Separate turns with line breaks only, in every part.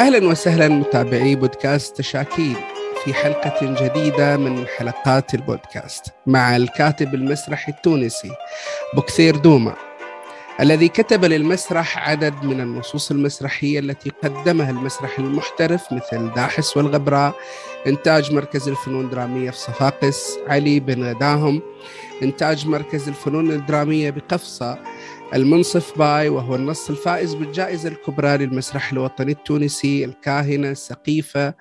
أهلا وسهلا متابعي بودكاست تشاكيل في حلقة جديدة من حلقات البودكاست مع الكاتب المسرحي التونسي بكثير دوما الذي كتب للمسرح عدد من النصوص المسرحية التي قدمها المسرح المحترف مثل داحس والغبراء إنتاج مركز الفنون الدرامية في صفاقس علي بن غداهم إنتاج مركز الفنون الدرامية بقفصة المنصف باي وهو النص الفائز بالجائزة الكبرى للمسرح الوطني التونسي الكاهنة السقيفة.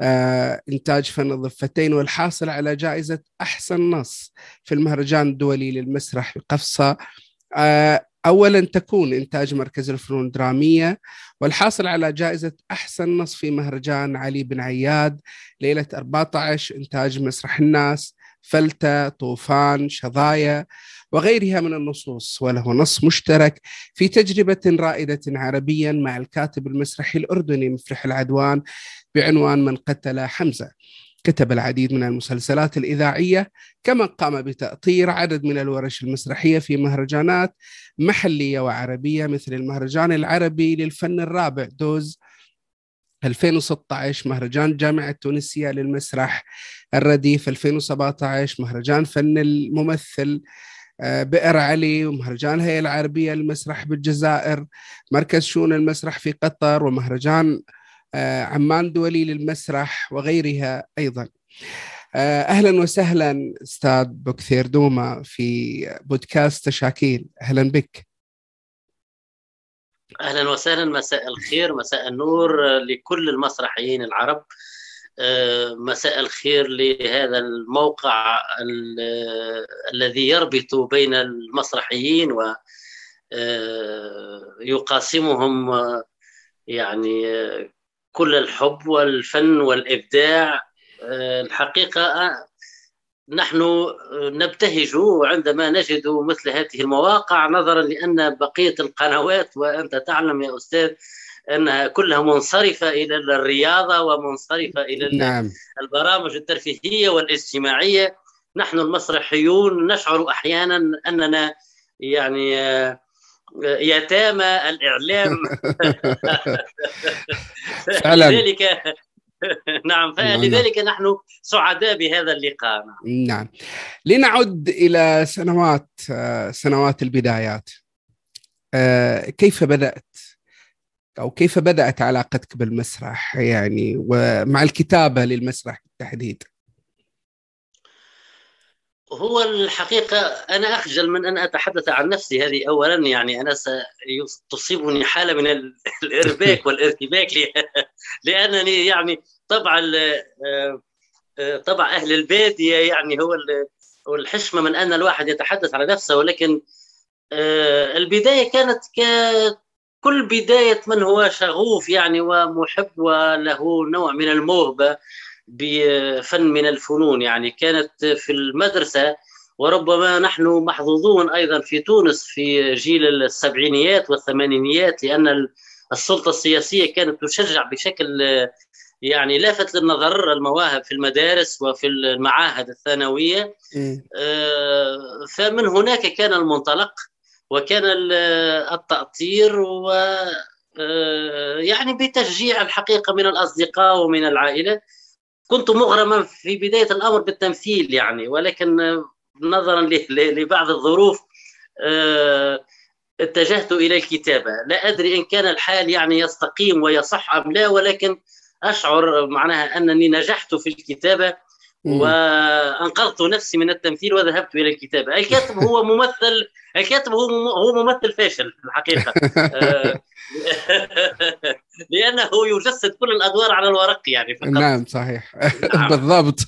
آه، إنتاج فن الضفتين والحاصل على جائزة أحسن نص في المهرجان الدولي للمسرح بقفصة. آه، أولا تكون إنتاج مركز الفنون الدرامية والحاصل على جائزة أحسن نص في مهرجان علي بن عياد. ليلة 14 إنتاج مسرح الناس فلتة طوفان شظايا. وغيرها من النصوص وله نص مشترك في تجربة رائدة عربيا مع الكاتب المسرحي الأردني مفرح العدوان بعنوان من قتل حمزة كتب العديد من المسلسلات الإذاعية كما قام بتأطير عدد من الورش المسرحية في مهرجانات محلية وعربية مثل المهرجان العربي للفن الرابع دوز 2016 مهرجان الجامعة التونسية للمسرح الرديف 2017 مهرجان فن الممثل بئر علي ومهرجان الهيئة العربية للمسرح بالجزائر مركز شؤون المسرح في قطر ومهرجان آه، عمان دولي للمسرح وغيرها أيضا. آه، أهلا وسهلا أستاذ بكثير دوما في بودكاست تشاكيل أهلا بك.
أهلا وسهلا. مساء الخير مساء النور لكل المسرحيين العرب. آه، مساء الخير لهذا الموقع الذي يربط بين المسرحيين ويقاسمهم يعني كل الحب والفن والإبداع. الحقيقة نحن نبتهج عندما نجد مثل هذه المواقع نظرا لأن بقية القنوات وأنت تعلم يا أستاذ انها كلها منصرفة إلى الرياضة ومنصرفة إلى نعم. البرامج الترفيهية والاجتماعية. نحن المسرحيون نشعر أحيانا أننا يعني يتامى الإعلام. فعلا. لذلك نعم فلذلك نحن سعداء بهذا اللقاء.
نعم. لنعد إلى سنوات سنوات البدايات. كيف بدأت؟ أو كيف بدأت علاقتك بالمسرح يعني ومع الكتابة للمسرح بالتحديد؟
هو الحقيقة أنا أخجل من أن أتحدث عن نفسي هذه أولا يعني أنا ستصيبني حالة من الإرباك والإرتباك لأنني يعني طبعا آه، آه، طبع أهل البادية يعني هو الحشمة من أن الواحد يتحدث على نفسه ولكن آه، البداية كانت كل بداية من هو شغوف يعني ومحب وله نوع من الموهبة بفن من الفنون. يعني كانت في المدرسة وربما نحن محظوظون أيضا في تونس في جيل السبعينيات والثمانينيات لأن السلطة السياسية كانت تشجع بشكل يعني لافت للنظر المواهب في المدارس وفي المعاهد الثانوية. آه، فمن هناك كان المنطلق وكان التأطير و آه، يعني بتشجيع الحقيقة من الأصدقاء ومن العائلة. كنت مغرما في بداية الأمر بالتمثيل يعني ولكن نظرا لبعض الظروف آه، اتجهت إلى الكتابة. لا أدري إن كان الحال يعني يستقيم ويصح أم لا ولكن أشعر معناها أنني نجحت في الكتابة. وأنقذت نفسي من التمثيل وذهبت إلى الكتابه، الكاتب هو ممثل الكاتب هو هو ممثل فاشل في الحقيقة. آه، لأنه يجسد كل الأدوار على الورق يعني
فقط. نعم صحيح. نعم. بالضبط.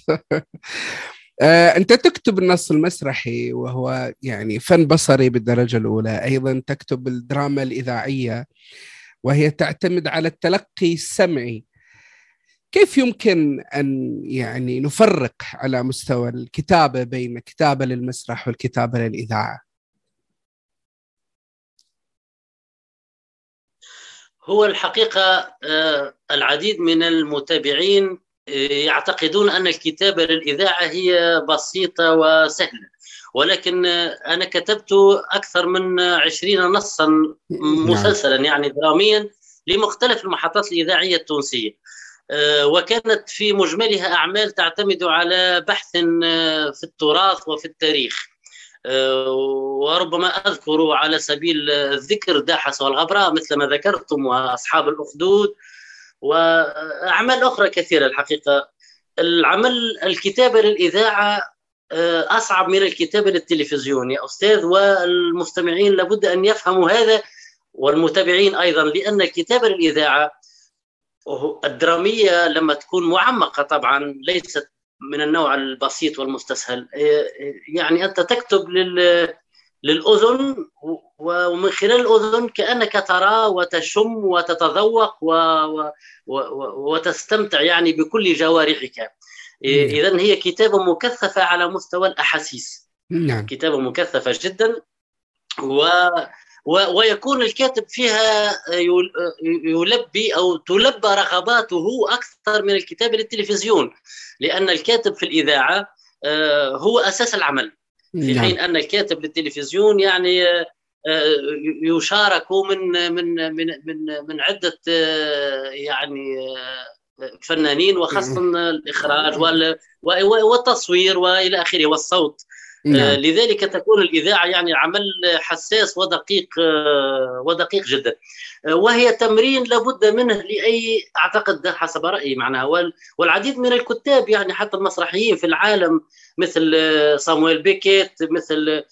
آه، أنت تكتب النص المسرحي وهو يعني فن بصري بالدرجة الأولى. أيضا تكتب الدراما الإذاعية وهي تعتمد على التلقي السمعي. كيف يمكن أن يعني نفرق على مستوى الكتابة بين كتابة للمسرح والكتابة للإذاعة؟
هو الحقيقة آه، العديد من المتابعين آه، يعتقدون أن الكتابة للإذاعة هي بسيطة وسهلة ولكن أنا كتبت أكثر من عشرين نصا نعم. مسلسلا يعني دراميا لمختلف المحطات الإذاعية التونسية آه، وكانت في مجملها أعمال تعتمد على بحث آه، في التراث وفي التاريخ. آه، وربما أذكر على سبيل الذكر داحس والغبراء مثل ما ذكرتم وأصحاب الأخدود وأعمال أخرى كثيرة الحقيقة. العمل الكتابة للإذاعة أصعب من الكتابة للتلفزيون يا أستاذ والمستمعين لابد أن يفهموا هذا والمتابعين أيضا لأن الكتابة للإذاعة الدرامية لما تكون معمقة طبعا ليست من النوع البسيط والمستسهل. يعني أنت تكتب لل للأذن ومن خلال الأذن كأنك ترى وتشم وتتذوق و... و... و... وتستمتع يعني بكل جوارحك. اذا هي كتابه مكثفة على مستوى الأحاسيس. نعم. كتابه مكثفه جدا و ويكون الكاتب فيها يلبي أو تلبى رغباته أكثر من الكتاب للتلفزيون لأن الكاتب في الإذاعة آه، هو أساس العمل. في نعم. حين أن الكاتب للتلفزيون يعني آه، يشارك من من من من من عدة آه، يعني فنانين وخاصة الإخراج والتصوير وإلى آخره والصوت. نعم. آه، لذلك تكون الإذاعة يعني عمل حساس ودقيق آه، ودقيق جدا. آه، وهي تمرين لابد منه لأي أعتقد حسب رأيي معناها والعديد من الكتاب يعني حتى المسرحيين في العالم مثل صامويل بيكيت مثل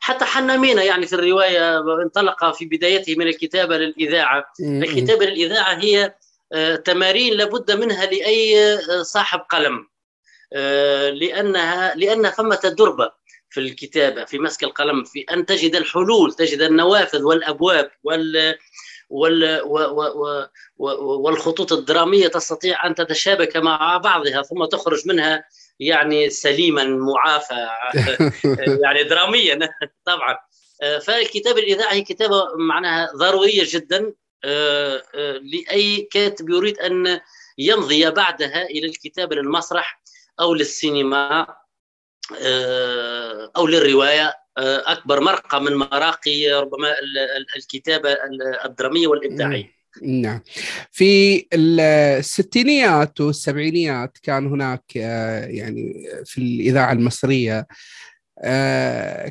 حتى حنا يعني في الرواية انطلق في بدايته من الكتابة للإذاعة. الكتابة للإذاعة هي تمارين لابد منها لأي صاحب قلم. لانها لأن ثمة دربة في الكتابة في مسك القلم في أن تجد الحلول تجد النوافذ والأبواب وال وال والخطوط الدرامية تستطيع أن تتشابك مع بعضها ثم تخرج منها يعني سليما معافى يعني دراميا طبعا. آه، فالكتابه الإذاعي كتابة معناها ضرورية جدا. آه، لأي كاتب يريد أن يمضي بعدها إلى الكتابه للمسرح أو للسينما آه، أو للرواية آه، أكبر مرقى من مراقي ربما الكتابة الدرامية والإبداعية.
نعم في الستينيات والسبعينيات كان هناك آه، يعني في الإذاعة المصرية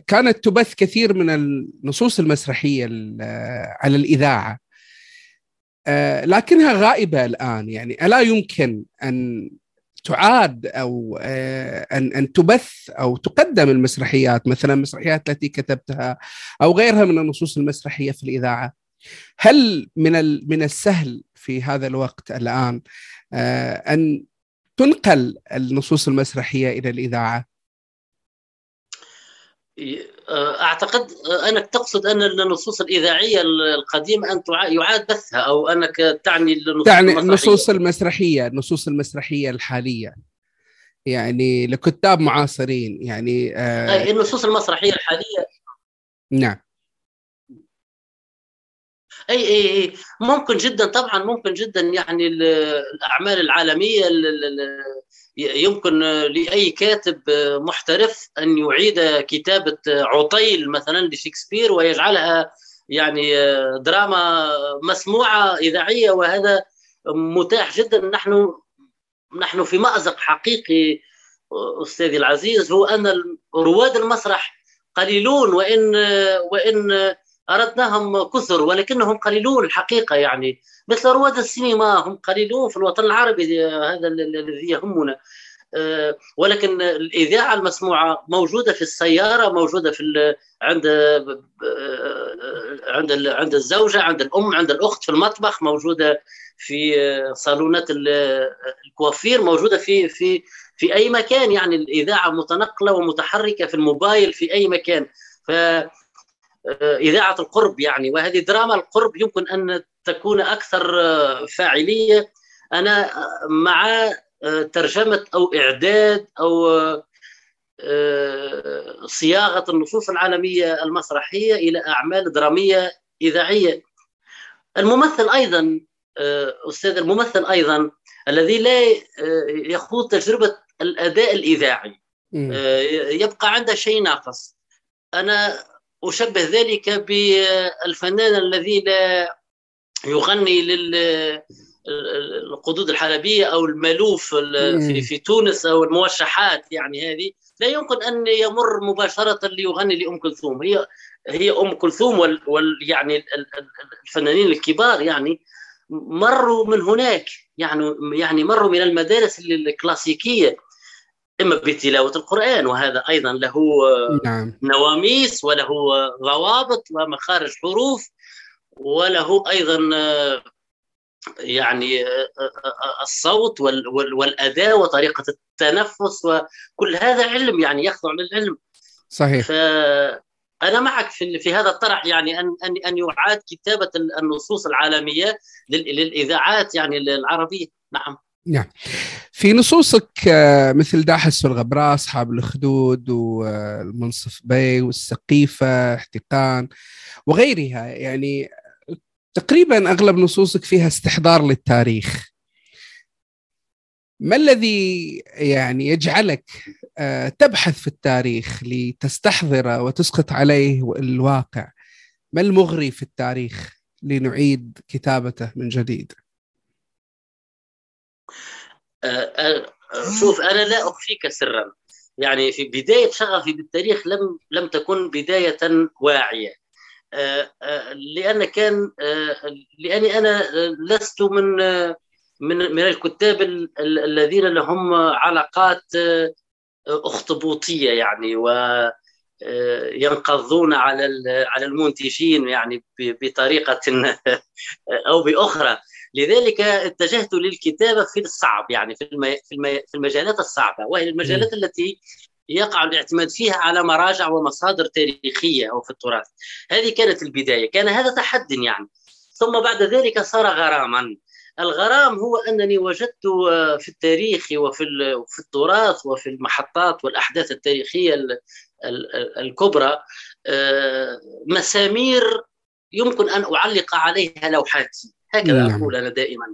كانت تبث كثير من النصوص المسرحية على الإذاعة. لكنها غائبة الآن. يعني ألا يمكن أن تعاد أو آه، أن أن تبث أو تقدم المسرحيات مثلا المسرحيات التي كتبتها أو غيرها من النصوص المسرحية في الإذاعة هل من من السهل في هذا الوقت الآن آه، أن تنقل النصوص المسرحية إلى الإذاعة؟
أعتقد انك تقصد أن النصوص الإذاعية القديمة أن يعاد بثها أو أنك تعني
النصوص تعني المسرحية. النصوص المسرحية النصوص المسرحية الحالية. يعني لكتاب معاصرين يعني
آه النصوص المسرحية الحالية؟
نعم.
إي إي إي. ممكن جدا طبعا ممكن جدا يعني الأعمال العالمية يمكن لأي كاتب محترف أن يعيد كتابة عطيل مثلا لشكسبير ويجعلها يعني دراما مسموعة إذاعية وهذا متاح جدا. نحن نحن في مأزق حقيقي أستاذي العزيز هو أن رواد المسرح قليلون وإن وإن أردناهم كثر ولكنهم قليلون الحقيقة يعني. مثل رواد السينما هم قليلون في الوطن العربي هذا الذي يهمنا. آه، ولكن الإذاعة المسموعة موجودة في السيارة موجودة في عند عند عند الزوجة عند الأم عند الأخت في المطبخ موجودة في صالونات الكوافير موجودة في في في أي مكان. يعني الإذاعة متنقلة ومتحركة في الموبايل في أي مكان. ف إذاعة القرب يعني وهذه دراما القرب يمكن أن تكون أكثر فاعلية. أنا مع ترجمة أو إعداد أو صياغة النصوص العالمية المسرحية إلى أعمال درامية إذاعية. الممثل أيضا أستاذ الممثل أيضا الذي لا يخوض تجربة الأداء الإذاعي يبقى عنده شيء ناقص. أنا أشبه ذلك بالفنان الذي لا يغني للقدود الحلبية أو المألوف في, في تونس أو الموشحات يعني هذه. لا يمكن أن يمر مباشرة ليغني لأم كلثوم. هي هي أم كلثوم وال, وال يعني الفنانين الكبار يعني مروا من هناك. يعني يعني مروا من المدارس الكلاسيكية. إما بتلاوة القرآن وهذا أيضا له نعم. نواميس وله ضوابط ومخارج حروف وله أيضا يعني الصوت والاداء وطريقة التنفس وكل هذا علم يعني يخضع للعلم.
صحيح.
أنا معك في في هذا الطرح يعني ان ان أن يعاد كتابة النصوص العالمية للإذاعات يعني العربيه نعم.
نعم. في نصوصك آه، مثل داحس والغبراء اصحاب الاخدود والمنصف بي والسقيفة احتقان وغيرها. يعني تقريبا أغلب نصوصك فيها استحضار للتاريخ. ما الذي يعني يجعلك آه، تبحث في التاريخ لتستحضره وتسقط عليه الواقع؟ ما المغري في التاريخ لنعيد كتابته من جديد؟
شوف أنا لا أخفيك سرا. يعني في بداية شغفي بالتاريخ لم لم تكن بداية واعية. لأن كان لأني أنا لست من من من الكتاب الذين لهم علاقات أخطبوطية يعني و ينقضون على على المنتجين يعني بطريقة أو بأخرى. لذلك اتجهت للكتابة في الصعب يعني في في المجالات الصعبة وهي المجالات التي يقع الاعتماد فيها على مراجع ومصادر تاريخية أو في التراث. هذه كانت البداية كان هذا تحد يعني. ثم بعد ذلك صار غراما. الغرام هو أنني وجدت آه، في التاريخ وفي في التراث وفي المحطات والأحداث التاريخية الكبرى آه، مسامير يمكن أن أعلق عليها لوحاتي. هكذا نعم. أقول أنا دائما.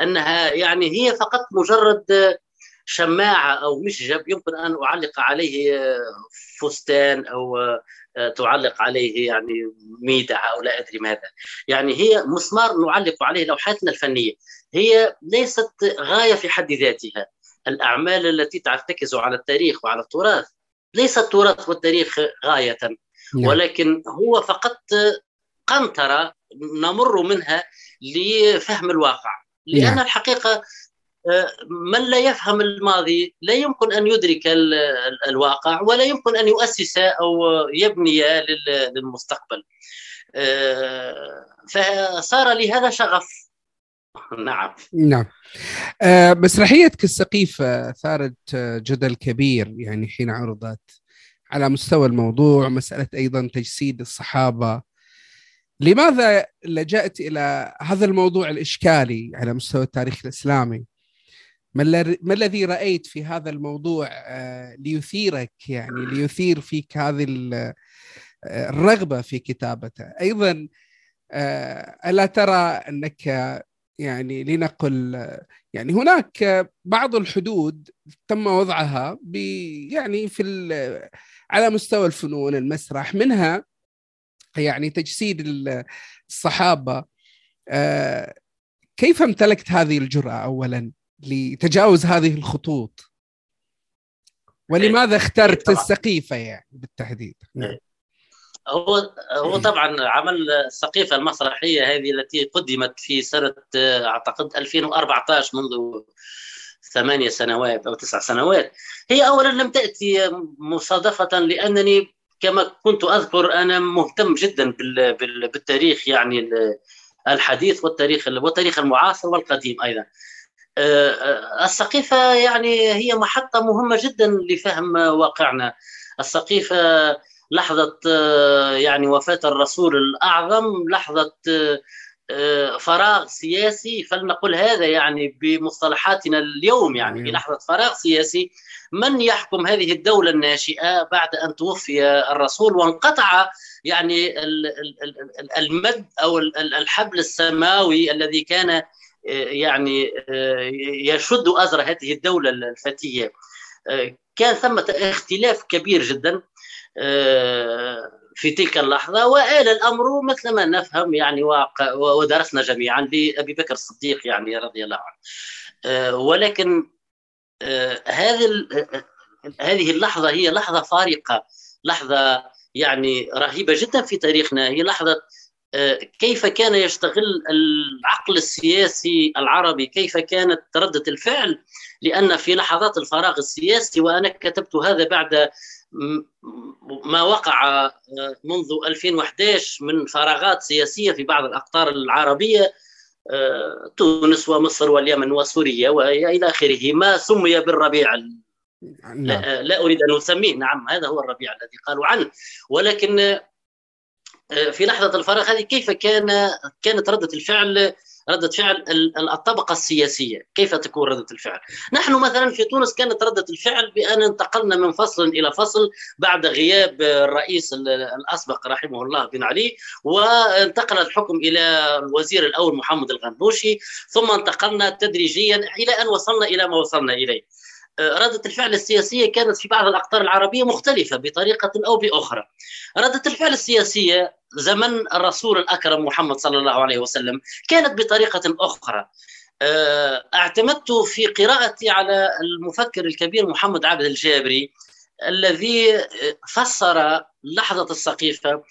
أنها يعني هي فقط مجرد شماعة أو مشجب يمكن أن أعلق عليه فستان أو تعلق عليه يعني ميدع أو لا أدري ماذا. يعني هي مسمار نعلق عليه لوحاتنا الفنية. هي ليست غاية في حد ذاتها. الأعمال التي ترتكز على التاريخ وعلى التراث ليس التراث والتاريخ غاية. نعم. ولكن هو فقط قنطرة نمر منها لفهم الواقع. لأن نعم. الحقيقة من لا يفهم الماضي لا يمكن أن يدرك الواقع ولا يمكن أن يؤسس أو يبني للمستقبل. آه، فصار لي هذا شغف. نعم.
نعم. آه، مسرحيتك السقيفة ثارت جدل كبير يعني حين عرضت على مستوى الموضوع مسألة أيضا تجسيد الصحابة لماذا لجأت إلى هذا الموضوع الإشكالي على مستوى التاريخ الإسلامي؟ ما الذي رأيت في هذا الموضوع آه، ليثيرك يعني ليثير فيك هذه آه، الرغبة في كتابته؟ أيضا آه، ألا ترى أنك يعني لنقل يعني هناك بعض الحدود تم وضعها يعني في على مستوى الفنون المسرح منها يعني تجسيد الصحابة. كيف امتلكت هذه الجرأة أولا لتجاوز هذه الخطوط؟ ولماذا اخترت إيه، السقيفة يعني بالتحديد؟ نعم.
إيه. هو هو طبعا عمل السقيفة المسرحية هذه التي قدمت في سنة أعتقد 2014 منذ ثمانية سنوات أو تسع سنوات. هي اولا لم تأتي مصادفة لأنني كما كنت أذكر أنا مهتم جدا بالتاريخ يعني الحديث والتاريخ والتاريخ المعاصر والقديم أيضا. آه، آه، السقيفة يعني هي محطة مهمة جدا لفهم واقعنا. السقيفة لحظة آه، يعني وفاة الرسول الأعظم لحظة فراغ سياسي فلنقل هذا يعني بمصطلحاتنا اليوم يعني في لحظة فراغ سياسي. من يحكم هذه الدولة الناشئة بعد أن توفي الرسول وانقطع يعني المد أو الحبل السماوي الذي كان يعني يشد أزر هذه الدولة الفتية. كان ثمة اختلاف كبير جدا. في تلك اللحظة وآل الأمر مثل ما نفهم يعني ودرسنا جميعا لأبي بكر الصديق يعني رضي الله عنه. آه، ولكن آه، هذه هذه اللحظة هي لحظة فارقة لحظة يعني رهيبة جدا في تاريخنا هي لحظة آه، كيف كان يشتغل العقل السياسي العربي كيف كانت ردة الفعل لأن في لحظات الفراغ السياسي وأنا كتبت هذا بعد ما وقع آه، منذ 2011 من فراغات سياسية في بعض الأقطار العربية آه، تونس ومصر واليمن وسوريا وإلى آخره. ما سمي بالربيع نعم. لا, لا أريد أن أسميه. نعم هذا هو الربيع الذي قالوا عنه. ولكن آه، في لحظة الفراغ هذه كيف كان كانت ردة الفعل ردة فعل الطبقة السياسية. كيف تكون ردة الفعل؟ نحن مثلا في تونس كانت ردة الفعل بأن انتقلنا من فصل إلى فصل بعد غياب الرئيس الأسبق رحمه الله بن علي وانتقل الحكم إلى الوزير الأول محمد الغنوشي ثم انتقلنا تدريجيا إلى أن وصلنا إلى ما وصلنا إليه. ردة الفعل السياسية كانت في بعض الأقطار العربية مختلفة بطريقة أو بأخرى. ردة الفعل السياسية زمن الرسول الأكرم محمد صلى الله عليه وسلم كانت بطريقة أخرى. آه، اعتمدت في قراءتي على المفكر الكبير محمد عبد الجابري الذي فسر لحظة السقيفة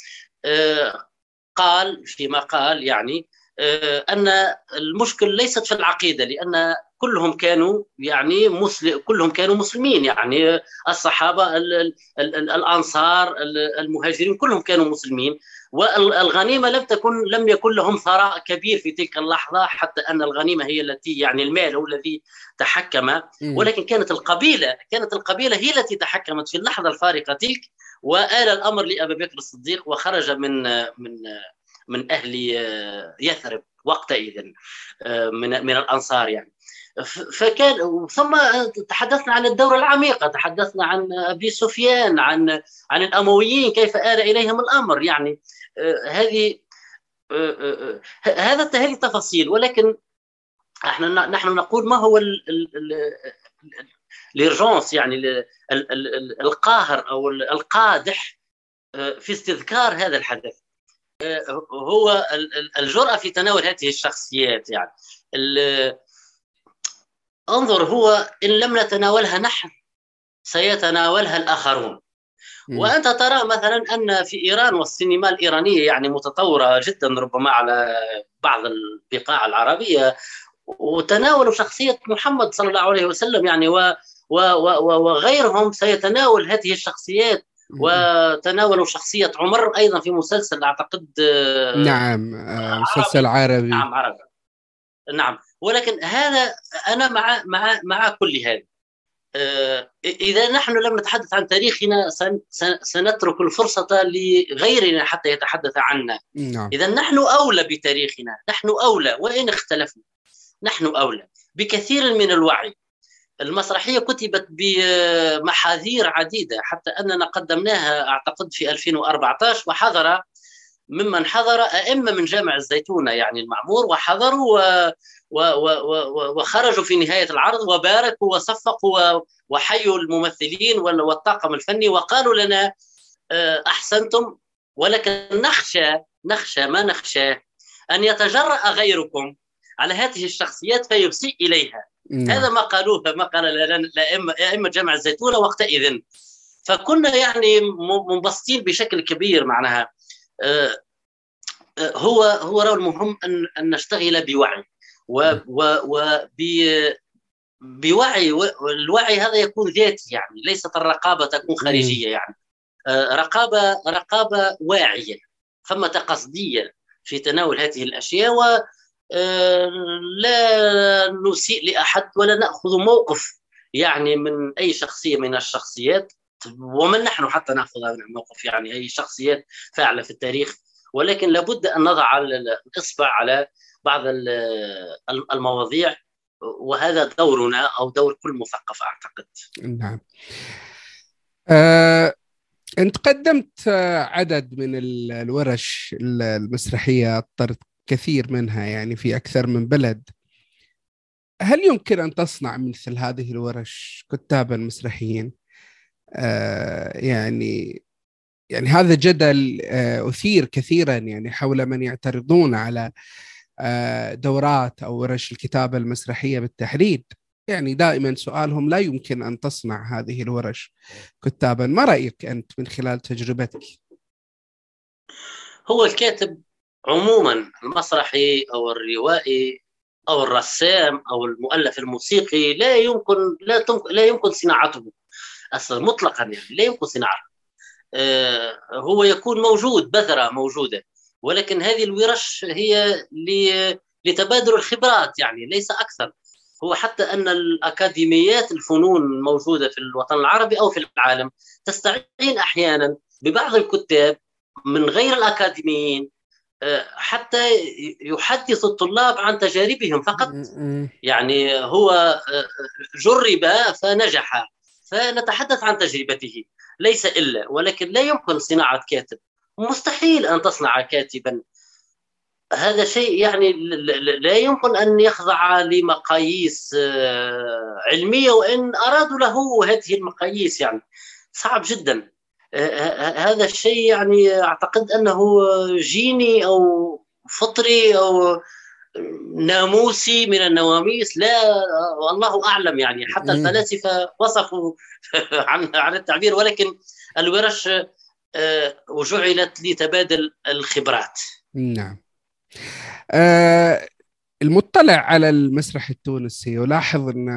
آه، قال فيما قال يعني آه، أن المشكل ليست في العقيدة لأن كلهم كانوا يعني مسلم كلهم كانوا مسلمين. يعني الصحابة ال ال ال الأنصار المهاجرين كلهم كانوا مسلمين. والغنيمه لم تكن لم يكن لهم ثراء كبير في تلك اللحظة حتى أن الغنيمة هي التي يعني المال هو الذي تحكم. ولكن كانت القبيله كانت القبيلة هي التي تحكمت في اللحظة الفارقة تلك. وآل الأمر لأبي بكر الصديق وخرج من من من أهل يثرب وقتئذ من من الأنصار يعني. فكان ثم تحدثنا عن الدورة العميقة تحدثنا عن أبي سفيان عن عن الأمويين كيف آل إليهم الأمر. يعني آه، هذه آه، آه، هذا هذه تفاصيل ولكن إحنا نحن نقول ما هو الإرجونس يعني القاهر أو القادح في استذكار هذا الحدث. هو الجرأة في تناول هذه الشخصيات يعني. انظر هو إن لم نتناولها نحن سيتناولها الآخرون. وأنت ترى مثلا أن في إيران والسينما الإيرانية يعني متطورة جدا ربما على بعض البقاع العربية وتناولوا شخصية محمد صلى الله عليه وسلم يعني و و و وغيرهم سيتناول هذه الشخصيات وتناولوا شخصية عمر أيضا في مسلسل أعتقد
نعم آه، مسلسل عربي.
نعم عربي. نعم. ولكن هذا أنا مع مع مع كل هذا. آه، إذا نحن لم نتحدث عن تاريخنا سنترك الفرصة لغيرنا حتى يتحدث عنا. نعم. إذا نحن أولى بتاريخنا نحن أولى. وإن اختلفنا نحن أولى. بكثير من الوعي. المسرحية كتبت بمحاذير عديدة. حتى أننا قدمناها أعتقد في 2014 وحضر ممن حضر أئمة من جامع الزيتونة يعني المعمور وحضروا و و و وخرجوا في نهاية العرض وباركوا وصفقوا وحيوا الممثلين والطاقم الفني وقالوا لنا آه، أحسنتم ولكن نخشى نخشى ما نخشى أن يتجرأ غيركم على هذه الشخصيات فيسيء إليها. نعم. هذا ما قالوه ما قال أئمة جامع الزيتونة وقتئذ. فكنا يعني منبسطين بشكل كبير معناها. آه، آه، هو هو المهم ان أن نشتغل بوعي. وب بوعي والوعي هذا يكون ذاتي يعني ليست الرقابة تكون خارجية يعني. آه، رقابه رقابة واعية. ثمة قصديه في تناول هذه الأشياء و لا نسيء لأحد ولا نأخذ موقف يعني من أي شخصية من الشخصيات. ومن نحن حتى نأخذ هذا الموقف يعني اي شخصيات فاعلة في التاريخ ولكن لابد أن نضع الإصبع على بعض المواضيع وهذا دورنا أو دور كل مثقف أعتقد.
نعم. أه أنت قدمت عدد من الورش المسرحية اضطرت كثير منها يعني في أكثر من بلد. هل يمكن أن تصنع مثل هذه الورش كتابا مسرحيين؟ أه يعني يعني هذا جدل آه، أثير كثيرا يعني حول من يعترضون على آه، دورات أو ورش الكتابة المسرحية بالتحديد يعني دائما سؤالهم لا يمكن أن تصنع هذه الورش. كتابا ما رأيك أنت من خلال تجربتك؟
هو الكاتب عموما المسرحي أو الروائي أو الرسام أو المؤلف الموسيقي لا يمكن لا لا يمكن صناعته. أصلا مطلقا يعني لا يمكن صناعته آه، هو يكون موجود بذرة موجودة ولكن هذه الورش هي لتبادل الخبرات يعني ليس أكثر. هو حتى أن الأكاديميات الفنون الموجودة في الوطن العربي أو في العالم تستعين أحيانا ببعض الكتاب من غير الأكاديميين آه، حتى يحدث الطلاب عن تجاربهم فقط. يعني هو آه، جرب فنجح. فنتحدث عن تجربته. ليس إلا ولكن لا يمكن صناعة كاتب. مستحيل أن تصنع كاتبا. هذا شيء يعني لا يمكن أن يخضع لمقاييس آه، علمية وإن أرادوا له هذه المقاييس يعني. صعب جدا. آه، هذا الشيء يعني أعتقد أنه جيني أو فطري أو ناموسي من النواميس لا والله أعلم يعني. حتى الفلاسفة وصفوا عن عن التعبير ولكن الورش آه، وجعلت لتبادل الخبرات.
نعم. آه المطلع على المسرح التونسي يلاحظ أن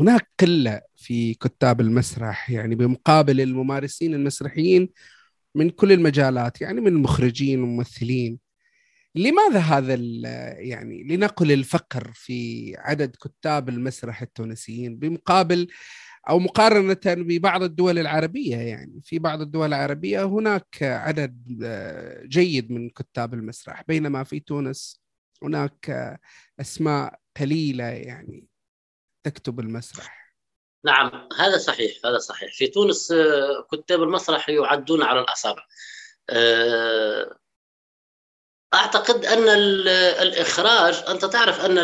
هناك قلة في كتاب المسرح يعني بمقابل الممارسين المسرحيين من كل المجالات يعني من مخرجين وممثلين لماذا هذا يعني لنقل الفقر في عدد كتاب المسرح التونسيين بمقابل أو مقارنة ببعض الدول العربية؟ يعني في بعض الدول العربية هناك عدد جيد من كتاب المسرح بينما في تونس هناك أسماء قليلة يعني تكتب المسرح.
نعم هذا صحيح هذا صحيح. في تونس كتاب المسرح يعدون على الأصابع. آه، أعتقد أن الإخراج أنت تعرف أن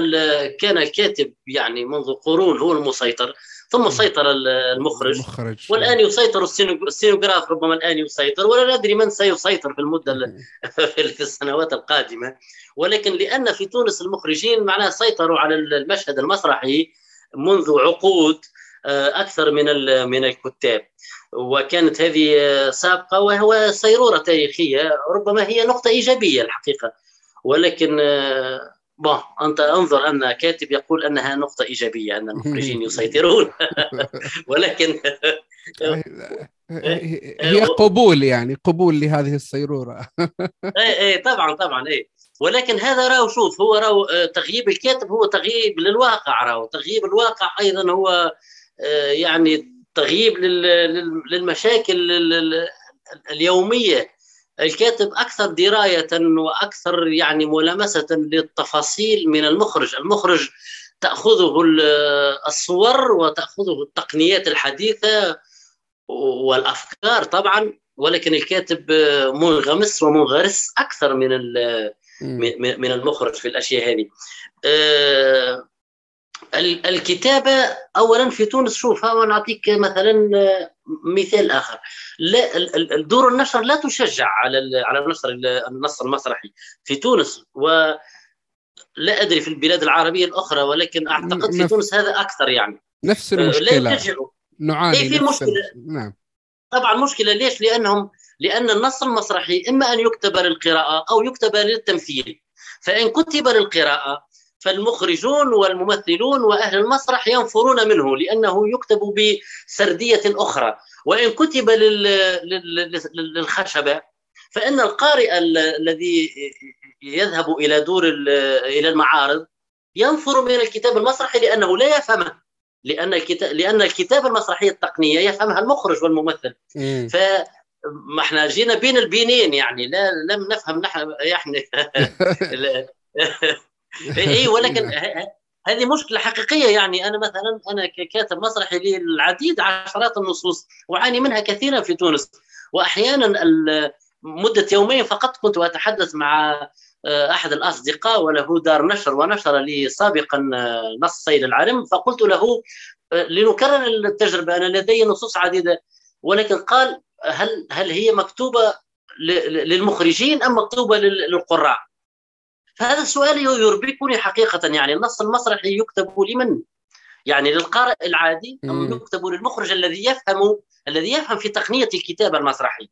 كان الكاتب يعني منذ قرون هو المسيطر ثم سيطر المخرج, المخرج. والآن يسيطر السينوغراف ربما الآن يسيطر ولا ندري من سيسيطر في المدة في السنوات القادمة. ولكن لأن في تونس المخرجين معناها سيطروا على المشهد المسرحي منذ عقود آه، أكثر من من الكتاب. وكانت هذه سابقة وهو سيرورة تاريخية ربما هي نقطة إيجابية الحقيقة. ولكن آه، بون أنت أنظر أن كاتب يقول أنها نقطة إيجابية أن المخرجين يسيطرون. ولكن
هي قبول يعني قبول لهذه السيرورة.
اي اي طبعا طبعا اي ولكن هذا راهو شوف هو راهو آه، تغييب الكاتب هو تغييب للواقع راهو. تغييب الواقع أيضا هو آه، يعني تغييب للمشاكل اليومية. الكاتب أكثر دراية وأكثر يعني ملامسة للتفاصيل من المخرج، المخرج تأخذه الصور وتأخذه التقنيات الحديثة والأفكار طبعا ولكن الكاتب منغمس ومنغرس أكثر من من المخرج في الأشياء هذه. الكتابة اولا في تونس شوف نعطيك مثلا آه، مثال آخر. لا دور النشر لا تشجع على على نشر النص المسرحي في تونس و لا أدري في البلاد العربية الأخرى ولكن أعتقد في تونس هذا أكثر يعني.
نفس آه، المشكلة. لا يشجعوا.
نعاني إيه في مشكلة. نعم. طبعا مشكلة ليش؟ لأنهم لأن النص المسرحي إما أن يكتب للقراءة أو يكتب للتمثيل فإن كتب للقراءة فالمخرجون والممثلون وأهل المسرح ينفرون منه لأنه يكتب بسردية أخرى. وإن كتب للخشبة فإن القارئ الذي يذهب إلى دور إلى المعارض ينفر من الكتاب المسرحي لأنه لا يفهمه. لأن الكتاب لأن الكتاب المسرحيه التقنية يفهمها المخرج والممثل. ف ما إحنا جينا بين البينين يعني لا لم نفهم نحن يعني. اي ولكن هذه مشكلة حقيقية. يعني أنا مثلا أنا ككاتب مسرحي لي العديد عشرات النصوص اعاني منها كثيرا في تونس. واحيانا مدة يومين فقط كنت أتحدث مع آه، أحد الأصدقاء وله دار نشر ونشر لي سابقا آه، نص سيد العرم. فقلت له آه، لنكرر التجربة أنا لدي نصوص عديدة. ولكن قال هل هل هي مكتوبة للمخرجين أم مكتوبة للقراء؟ فهذا السؤال يربكني حقيقة يعني النص المسرحي يكتب لمن؟ يعني للقارئ العادي أو يكتب للمخرج الذي يفهم الذي يفهم في تقنية الكتابة المسرحي؟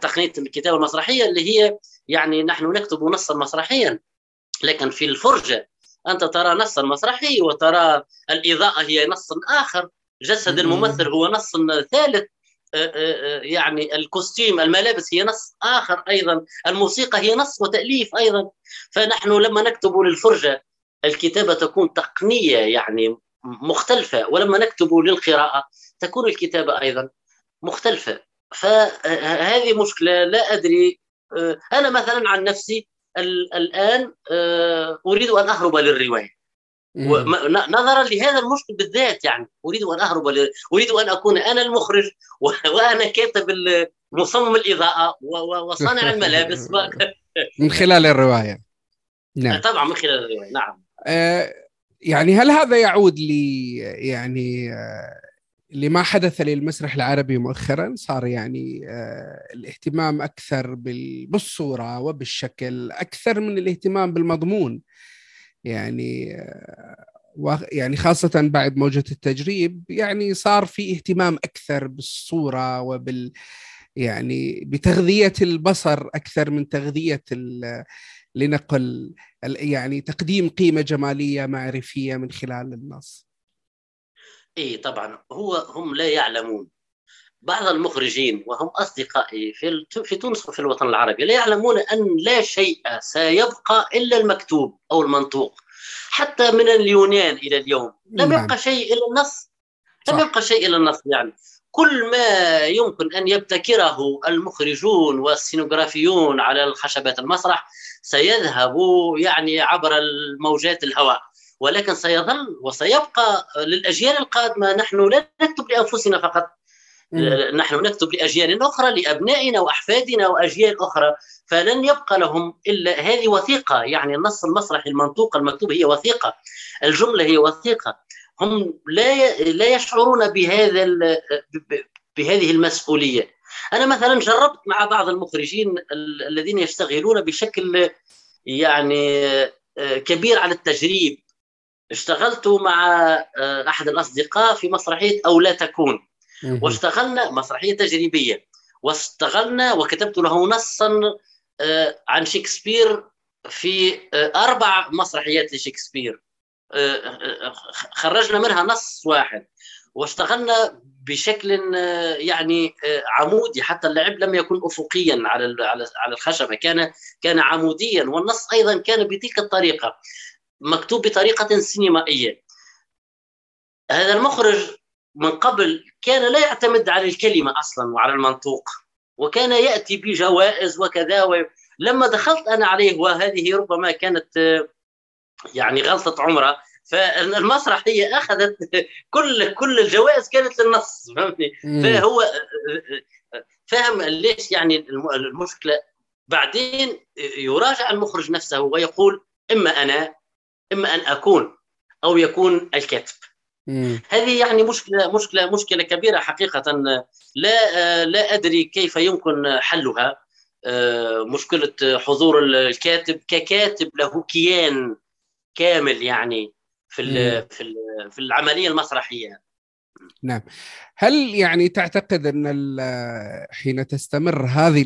تقنية الكتابة المسرحية اللي هي يعني نحن نكتب نصا مسرحيا. لكن في الفرجة أنت ترى نصا مسرحي وترى الإضاءة هي نص آخر. جسد الممثل هو نص ثالث. يعني الكوستيم الملابس هي نص آخر أيضا الموسيقى هي نص وتأليف أيضا. فنحن لما نكتب للفرجة الكتابة تكون تقنية يعني مختلفة ولما نكتب للقراءة تكون الكتابة أيضا مختلفة. فهذه مشكلة لا أدري آه، أنا مثلا عن نفسي الآن آه، أريد أن أهرب للرواية. نظرا لهذا المشكل بالذات يعني. أريد أن أهرب أريد أن أكون أنا المخرج وأنا كاتب مصمم الإضاءة وصانع الملابس
من خلال الرواية.
نعم. طبعا من خلال الرواية نعم.
آه يعني هل هذا يعود لي يعني آه لما حدث للمسرح العربي مؤخرا؟ صار يعني آه الاهتمام أكثر بالصورة وبالشكل أكثر من الاهتمام بالمضمون. آه يعني خاصة بعد موجة التجريب يعني صار في اهتمام أكثر بالصورة وبال يعني بتغذية البصر أكثر من تغذية لنقل يعني تقديم قيمة جمالية معرفية من خلال النص.
اي طبعا هو هم لا يعلمون. بعض المخرجين وهم أصدقائي في في تونس وفي الوطن العربي لا يعلمون أن لا شيء سيبقى إلا المكتوب أو المنطوق. حتى من اليونان إلى اليوم لم نعم. يبقى شيء إلا النص. لم يبقى شيء إلا النص يعني. كل ما يمكن أن يبتكره المخرجون والسينوغرافيون على الخشبات المسرح سيذهب يعني عبر الموجات الهواء. ولكن سيظل وسيبقى للأجيال القادمة. نحن لا نكتب لأنفسنا فقط نحن نكتب لاجيال أخرى لأبنائنا وأحفادنا وأجيال أخرى. فلن يبقى لهم إلا هذه وثيقة. يعني النص المسرحي المنطوق المكتوب هي وثيقة. الجملة هي وثيقة. هم لا لا يشعرون بهذا بهذه المسؤولية. أنا مثلا جربت مع بعض المخرجين الذين يشتغلون بشكل يعني آه، كبير على التجريب. اشتغلت مع آه، أحد الأصدقاء في مسرحية أو لا تكون. واشتغلنا مسرحية تجريبية. واشتغلنا وكتبت له نصا آه، عن شكسبير في آه، أربع مسرحيات لشكسبير. خرجنا منها نص واحد. واشتغلنا بشكل يعني عمودي. حتى اللعب لم يكن افقيا على على الخشبة. كان كان عموديا. والنص أيضا كان بتلك الطريقة. مكتوب بطريقة سينمائية. هذا المخرج من قبل كان لا يعتمد على الكلمة أصلا وعلى المنطوق وكان يأتي بجوائز وكذا لما دخلت أنا عليه وهذه ربما كانت يعني غلطة عمره فالمسرح هي أخذت كل كل الجوائز كانت للنص فهمتني؟ فهو فهم ليش يعني المشكلة. بعدين يراجع المخرج نفسه ويقول إما أنا إما أن أكون أو يكون الكاتب. هذه يعني مشكلة مشكلة مشكلة كبيرة حقيقة. لا لا أدري كيف يمكن حلها. آه، مشكلة حضور الكاتب. ككاتب له كيان كامل يعني في في في العملية المسرحية.
نعم. هل يعني تعتقد أن حين تستمر هذه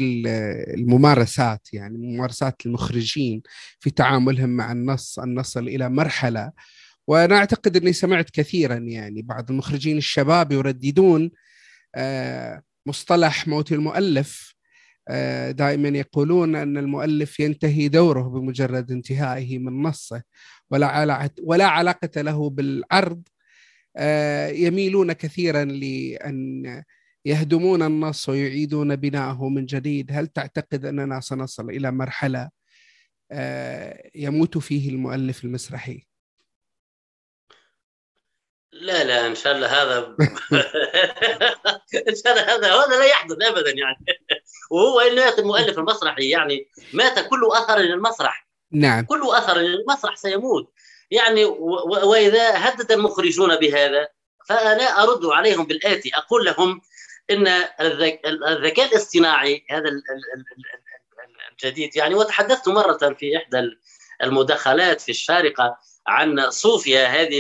الممارسات يعني ممارسات المخرجين في تعاملهم مع النص ان نصل إلى مرحلة وأنا أعتقد إني سمعت كثيرا يعني بعض المخرجين الشباب يرددون آه، مصطلح موت المؤلف آه، دائما يقولون أن المؤلف ينتهي دوره بمجرد انتهائه من نصه ولا ولا علاقة له بالعرض. آه، يميلون كثيرا لأن يهدمون النص ويعيدون بناءه من جديد. هل تعتقد أننا سنصل إلى مرحلة آه، يموت فيه المؤلف المسرحي؟
لا لا إن شاء الله هذا إن شاء الله هذا هذا لا يحدث ابدا يعني. وهو ان مات المؤلف المسرحي يعني مات كل أثر للمسرح.
نعم.
كل أثر للمسرح سيموت. يعني وإذا هدد المخرجون بهذا فأنا أرد عليهم بالآتي أقول لهم إن الذكاء الاصطناعي هذا الجديد يعني وتحدثت مرة في إحدى المداخلات في الشارقة عن صوفيا هذه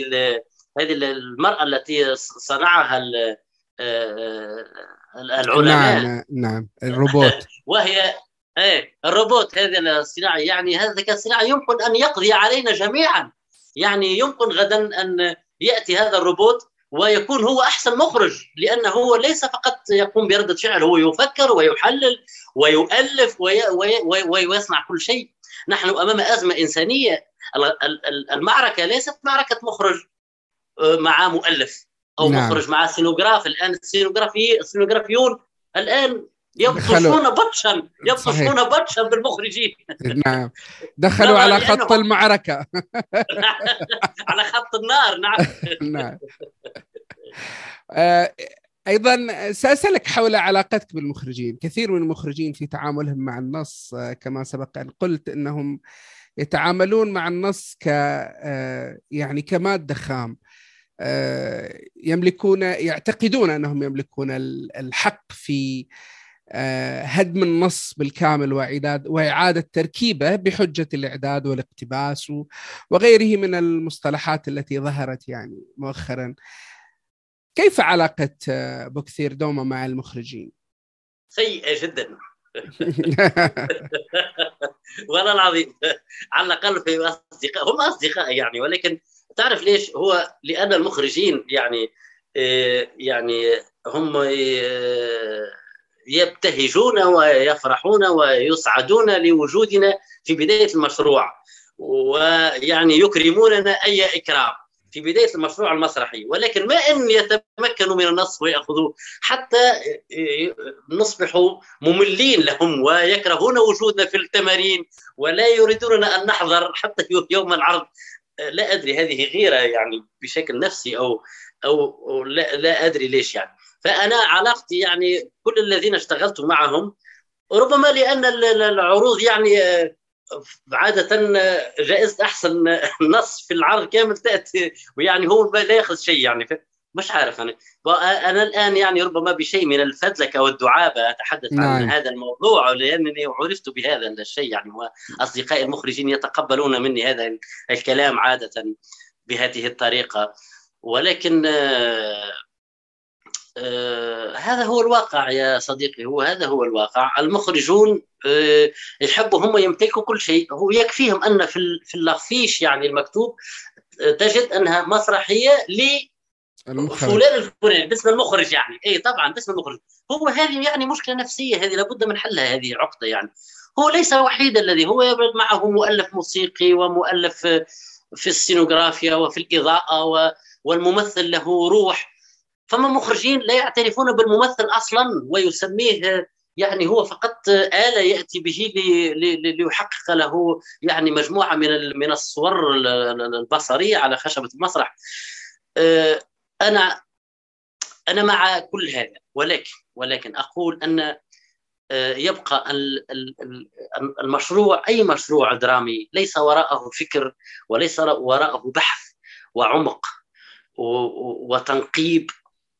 هذه المرأة التي صنعها آه، العلماء.
نعم نعم الروبوت.
وهي إيه الروبوت هذا الصناعي يعني هذا الذكاء الصناعي يمكن أن يقضي علينا جميعا. يعني يمكن غدا أن يأتي هذا الروبوت ويكون هو أحسن مخرج لأنه هو ليس فقط يقوم بردة فعل هو يفكر ويحلل ويؤلف وي وي ويصنع كل شيء. نحن أمام أزمة إنسانية. المعركة ليست معركة مخرج. آه، مع مؤلف أو نعم. مخرج مع سينوغراف. الآن السينوغرافي السينوغرافيون الآن يبطشون بطشا. يبطشون بطشا بالمخرجين.
نعم. دخلوا على خط المعركة.
على خط النار نعم.
نعم. آه، أيضا سأسألك حول علاقتك بالمخرجين. كثير من المخرجين في تعاملهم مع النص آه، كما سبق أن قلت إنهم يتعاملون مع النص ك آه، يعني كمادة خام. يملكون يعتقدون أنهم يملكون الحق في آه، هدم النص بالكامل واعداد وإعادة تركيبه بحجة الإعداد والاقتباس وغيره من المصطلحات التي ظهرت يعني مؤخرا. كيف علاقة آه، بوكثير دوما مع المخرجين؟
سيئة جدا والله العظيم على الأقل في اصدقاء هم أصدقاء يعني ولكن تعرف ليش هو؟ لأن المخرجين يعني آه، يعني هم يبتهجون ويفرحون ويسعدون لوجودنا في بداية المشروع ويعني يكرموننا أي إكرام في بداية المشروع المسرحي. ولكن ما إن يتمكنوا من النص ويأخذوه حتى نصبح مملين لهم ويكرهون وجودنا في التمارين ولا يريدون أن نحضر حتى يوم العرض. لا أدري هذه غيرة يعني بشكل نفسي أو أو لا, لا أدري ليش يعني. فأنا علاقتي يعني كل الذين اشتغلت معهم ربما لأن العروض يعني آه، عادة آه، جائزة أحسن نص في العرض كامل تأتي ويعني هو لا يأخذ شيء يعني مش عارف أنا أنا الآن يعني ربما بشيء من الفدلكة والدعابة أتحدث نعم. عن هذا الموضوع لأنني عرفت بهذا الشيء يعني وأصدقائي المخرجين يتقبلون مني هذا الكلام عادة بهذه الطريقة ولكن آه آه هذا هو الواقع يا صديقي هو هذا هو الواقع المخرجون آه يحبوا هم يمتلكوا كل شيء هو يكفيهم أن في في يعني المكتوب آه، تجد أنها مسرحية ل فلان الفلاني باسم المخرج يعني. اي طبعا باسم المخرج. هو هذه يعني مشكلة نفسية هذه لابد من حلها هذه عقدة يعني. هو ليس الوحيد الذي هو يبرد معه مؤلف موسيقي ومؤلف في السينوغرافيا وفي الإضاءة والممثل له روح. فما مخرجين لا يعترفون بالممثل أصلا ويسميه يعني هو فقط آلة يأتي به ليحقق له يعني مجموعة من من الصور البصرية على خشبة المسرح. أنا أنا مع كل هذا ولكن ولكن أقول أن آه، يبقى المشروع أي مشروع درامي ليس وراءه فكر وليس وراءه بحث وعمق وتنقيب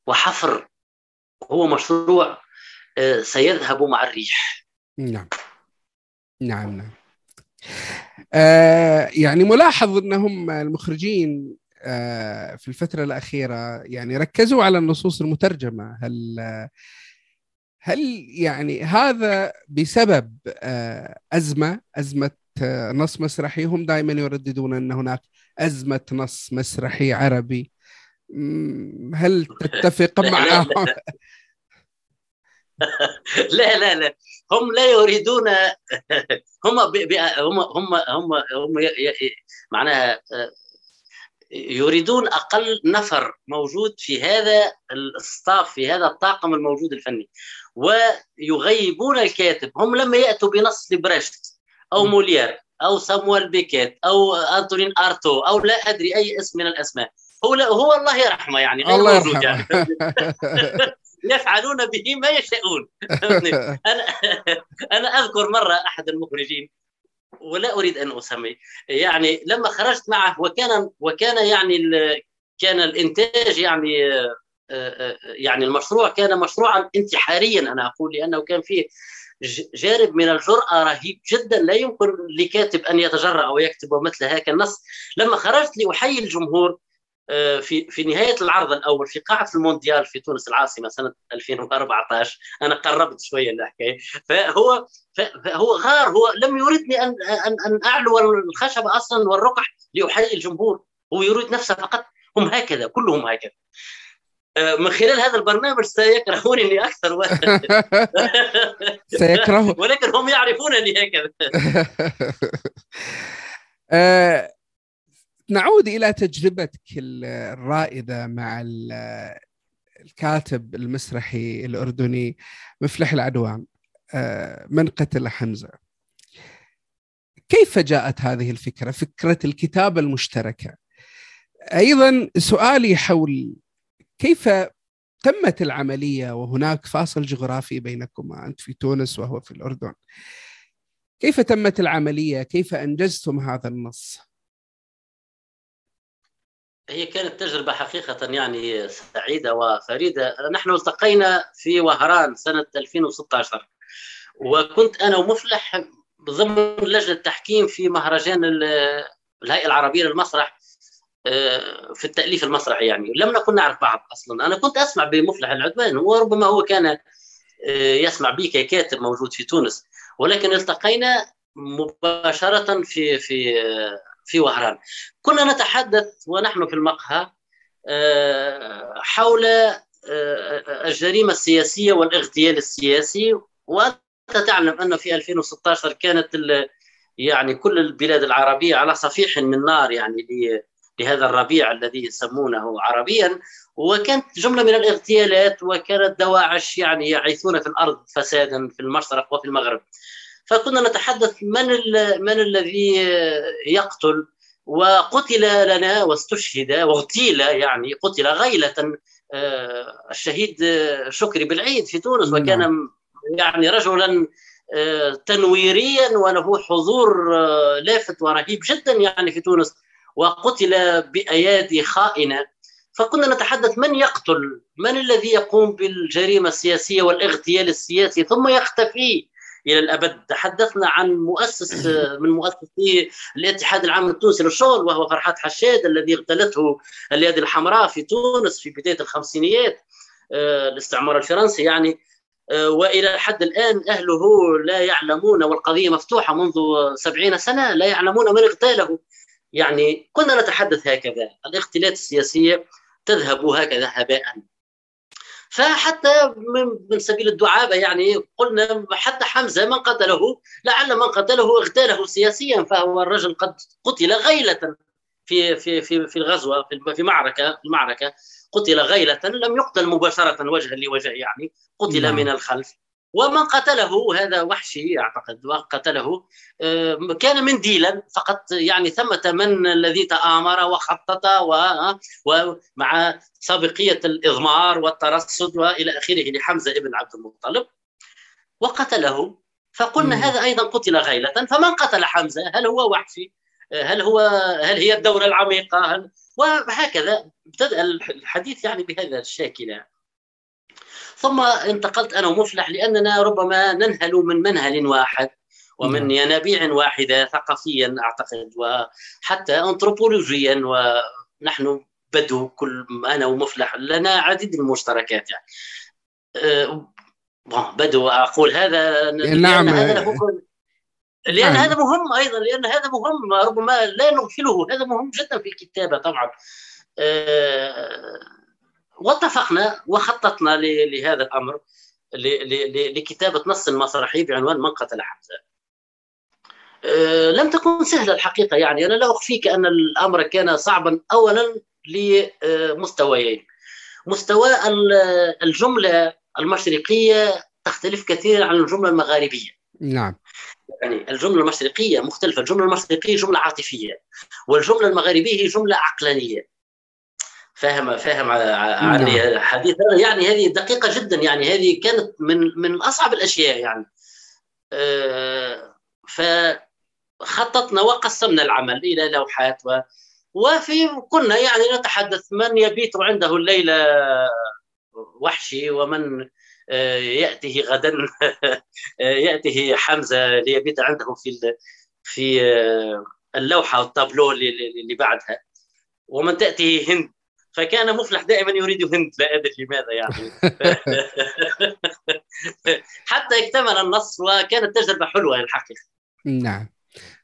وحفر هو مشروع آه، سيذهب مع الريح.
نعم. نعم نعم. آه يعني ملاحظ أنهم المخرجين في الفترة الأخيرة يعني ركزوا على النصوص المترجمة. هل هل يعني هذا بسبب آه أزمة أزمة آه، نص مسرحي؟ هم دائما يرددون أن هناك أزمة نص مسرحي عربي. هل تتفق معهم؟
لا. لا لا هم لا يريدون هم هم هم هم هم معناها يريدون أقل نفر موجود في هذا الستاف في هذا الطاقم الموجود الفني. ويغيبون الكاتب. هم لما يأتوا بنص لبريشت أو موليير أو سامويل بيكيت أو أنتونين أرتو أو لا أدري أي اسم من الأسماء. هو لا هو الله يرحمه يعني غير الله موجود يعني. يفعلون به ما يشاءون. أنا أنا أذكر مرة أحد المخرجين ولا أريد أن أسمي. يعني لما خرجت معه وكان وكان يعني كان الإنتاج يعني آه، آه، يعني المشروع كان مشروعا انتحاريا أنا أقول لأنه كان فيه جانب من الجرأة رهيب جدا. لا يمكن لكاتب أن يتجرأ ويكتب مثل هذا النص. لما خرجت لأحيي الجمهور في في نهاية العرض الأول في قاعة المونديال في تونس العاصمة سنة 2014 أنا قربت شوية الحكاية. فهو فهو غار هو لم يردني ان ان أن أعلو الخشبه أصلا والرقح لأحيي الجمهور هو يريد نفسه فقط. هم هكذا كلهم هكذا. آه، من خلال هذا البرنامج سيكرهونني أكثر و...
سيكره
ولكن هم يعرفونني هكذا.
آه، نعود إلى تجربتك الرائدة مع الكاتب المسرحي الأردني مفلح العدوان آه، من قتل حمزة؟ كيف جاءت هذه الفكرة فكرة الكتابة المشتركة؟ أيضا سؤالي حول كيف تمت العملية وهناك فاصل جغرافي بينكما أنت في تونس وهو في الأردن. كيف تمت العملية؟ كيف أنجزتم هذا النص؟
هي كانت تجربة حقيقة يعني سعيدة وفريدة. نحن التقينا في وهران سنة 2016 وكنت أنا ومفلح ضمن لجنة تحكيم في مهرجان الهيئة العربية للمسرح آه، في التأليف المسرحي يعني. لم نكن نعرف بعض أصلا. أنا كنت أسمع بمفلح العدوان وربما هو كان آه، يسمع بي ككاتب موجود في تونس. ولكن التقينا مباشرة في في في وهران. كنا نتحدث ونحن في المقهى آه، حول آه، الجريمة السياسية والاغتيال السياسي. وأنت تعلم أن في 2016 كانت يعني كل البلاد العربية على صفيح من نار يعني لهذا الربيع الذي يسمونه عربيا. وكانت جملة من الاغتيالات وكانت دواعش يعني يعيثون في الأرض فسادا في المشرق وفي المغرب. فكنا نتحدث من من الذي يقتل. وقتل لنا واستشهد واغتيل يعني قتل غيلة آه، الشهيد شكري بالعيد في تونس. نعم. وكان يعني رجلا آه، تنويريا وله حضور آه، لافت ورهيب جدا يعني في تونس. وقتل بأيادي خائنة. فكنا نتحدث من يقتل؟ من الذي يقوم بالجريمة السياسية والاغتيال السياسي؟ ثم يختفي. إلى الأبد. تحدثنا عن مؤسس من مؤسسي الاتحاد العام التونسي للشغل وهو فرحات حشاد الذي اغتالته اليد الحمراء في تونس في بداية الخمسينيات آه، الاستعمار الفرنسي يعني. آه، وإلى حد الآن أهله لا يعلمون والقضية مفتوحة منذ سبعين سنة لا يعلمون من اغتاله. يعني كنا نتحدث هكذا. الاغتيالات السياسيه تذهب هكذا هباء. فحتى من سبيل الدعابة يعني قلنا حتى حمزة من قتله لعل من قتله اغتاله سياسيا فهو الرجل قد قتل غيلة في في في في الغزوة في معركة المعركة قتل غيلة لم يقتل مباشرة وجها لوجه يعني قتل نعم. من الخلف ومن قتله هذا وحشي أعتقد وقتله آه، كان منديلا فقط يعني ثمة من الذي تآمر وخطط ومع سابقية الإضمار والترصد وإلى آخره لحمزة ابن عبد المطلب. وقتله فقلنا مم. هذا أيضا قتل غيلة فمن قتل حمزة؟ هل هو وحشي؟ هل هو هل هي الدولة العميقة؟ هل وهكذا. ابتدأ الحديث يعني بهذا الشاكلة ثم انتقلت أنا ومفلح لأننا ربما ننهل من منهل واحد ومن نعم. ينابيع واحدة ثقافيا أعتقد وحتى انثروبولوجيا ونحن بدو كل أنا ومفلح لنا عديد المشتركات يعني أه بدو أقول هذا
نعم هذا
لأن نعم. هذا مهم أيضا لأن هذا مهم ربما لا نغفله هذا مهم جدا في الكتابة طبعا أه واتفقنا وخططنا لهذا الأمر لكتابة نص مسرحي بعنوان من قتل حمزه. لم تكن سهلة الحقيقة يعني. أنا لا أخفيك أن الأمر كان صعبا اولا لمستويين. مستوى الجملة المشرقية تختلف كثيرا عن الجملة المغاربية.
نعم.
يعني الجملة المشرقية مختلفة. الجملة المشرقية جملة عاطفية والجملة المغاربية هي جملة عقلانية. فاهم فاهم على نعم. حديث يعني هذه دقيقة جدا يعني هذه كانت من من أصعب الأشياء يعني. أه فخططنا وقسمنا العمل إلى لوحات و وفي كنا يعني نتحدث من يبيت عنده الليلة وحشي ومن آه، ياته غدا ياته حمزة ليبيت عنده في في آه، اللوحة والتابلو اللي بعدها. ومن تاتي هند فكان مفلح دائما يريد هند لا أدري لماذا يعني. حتى اكتمل النص وكانت تجربة حلوة الحقيقة.
نعم.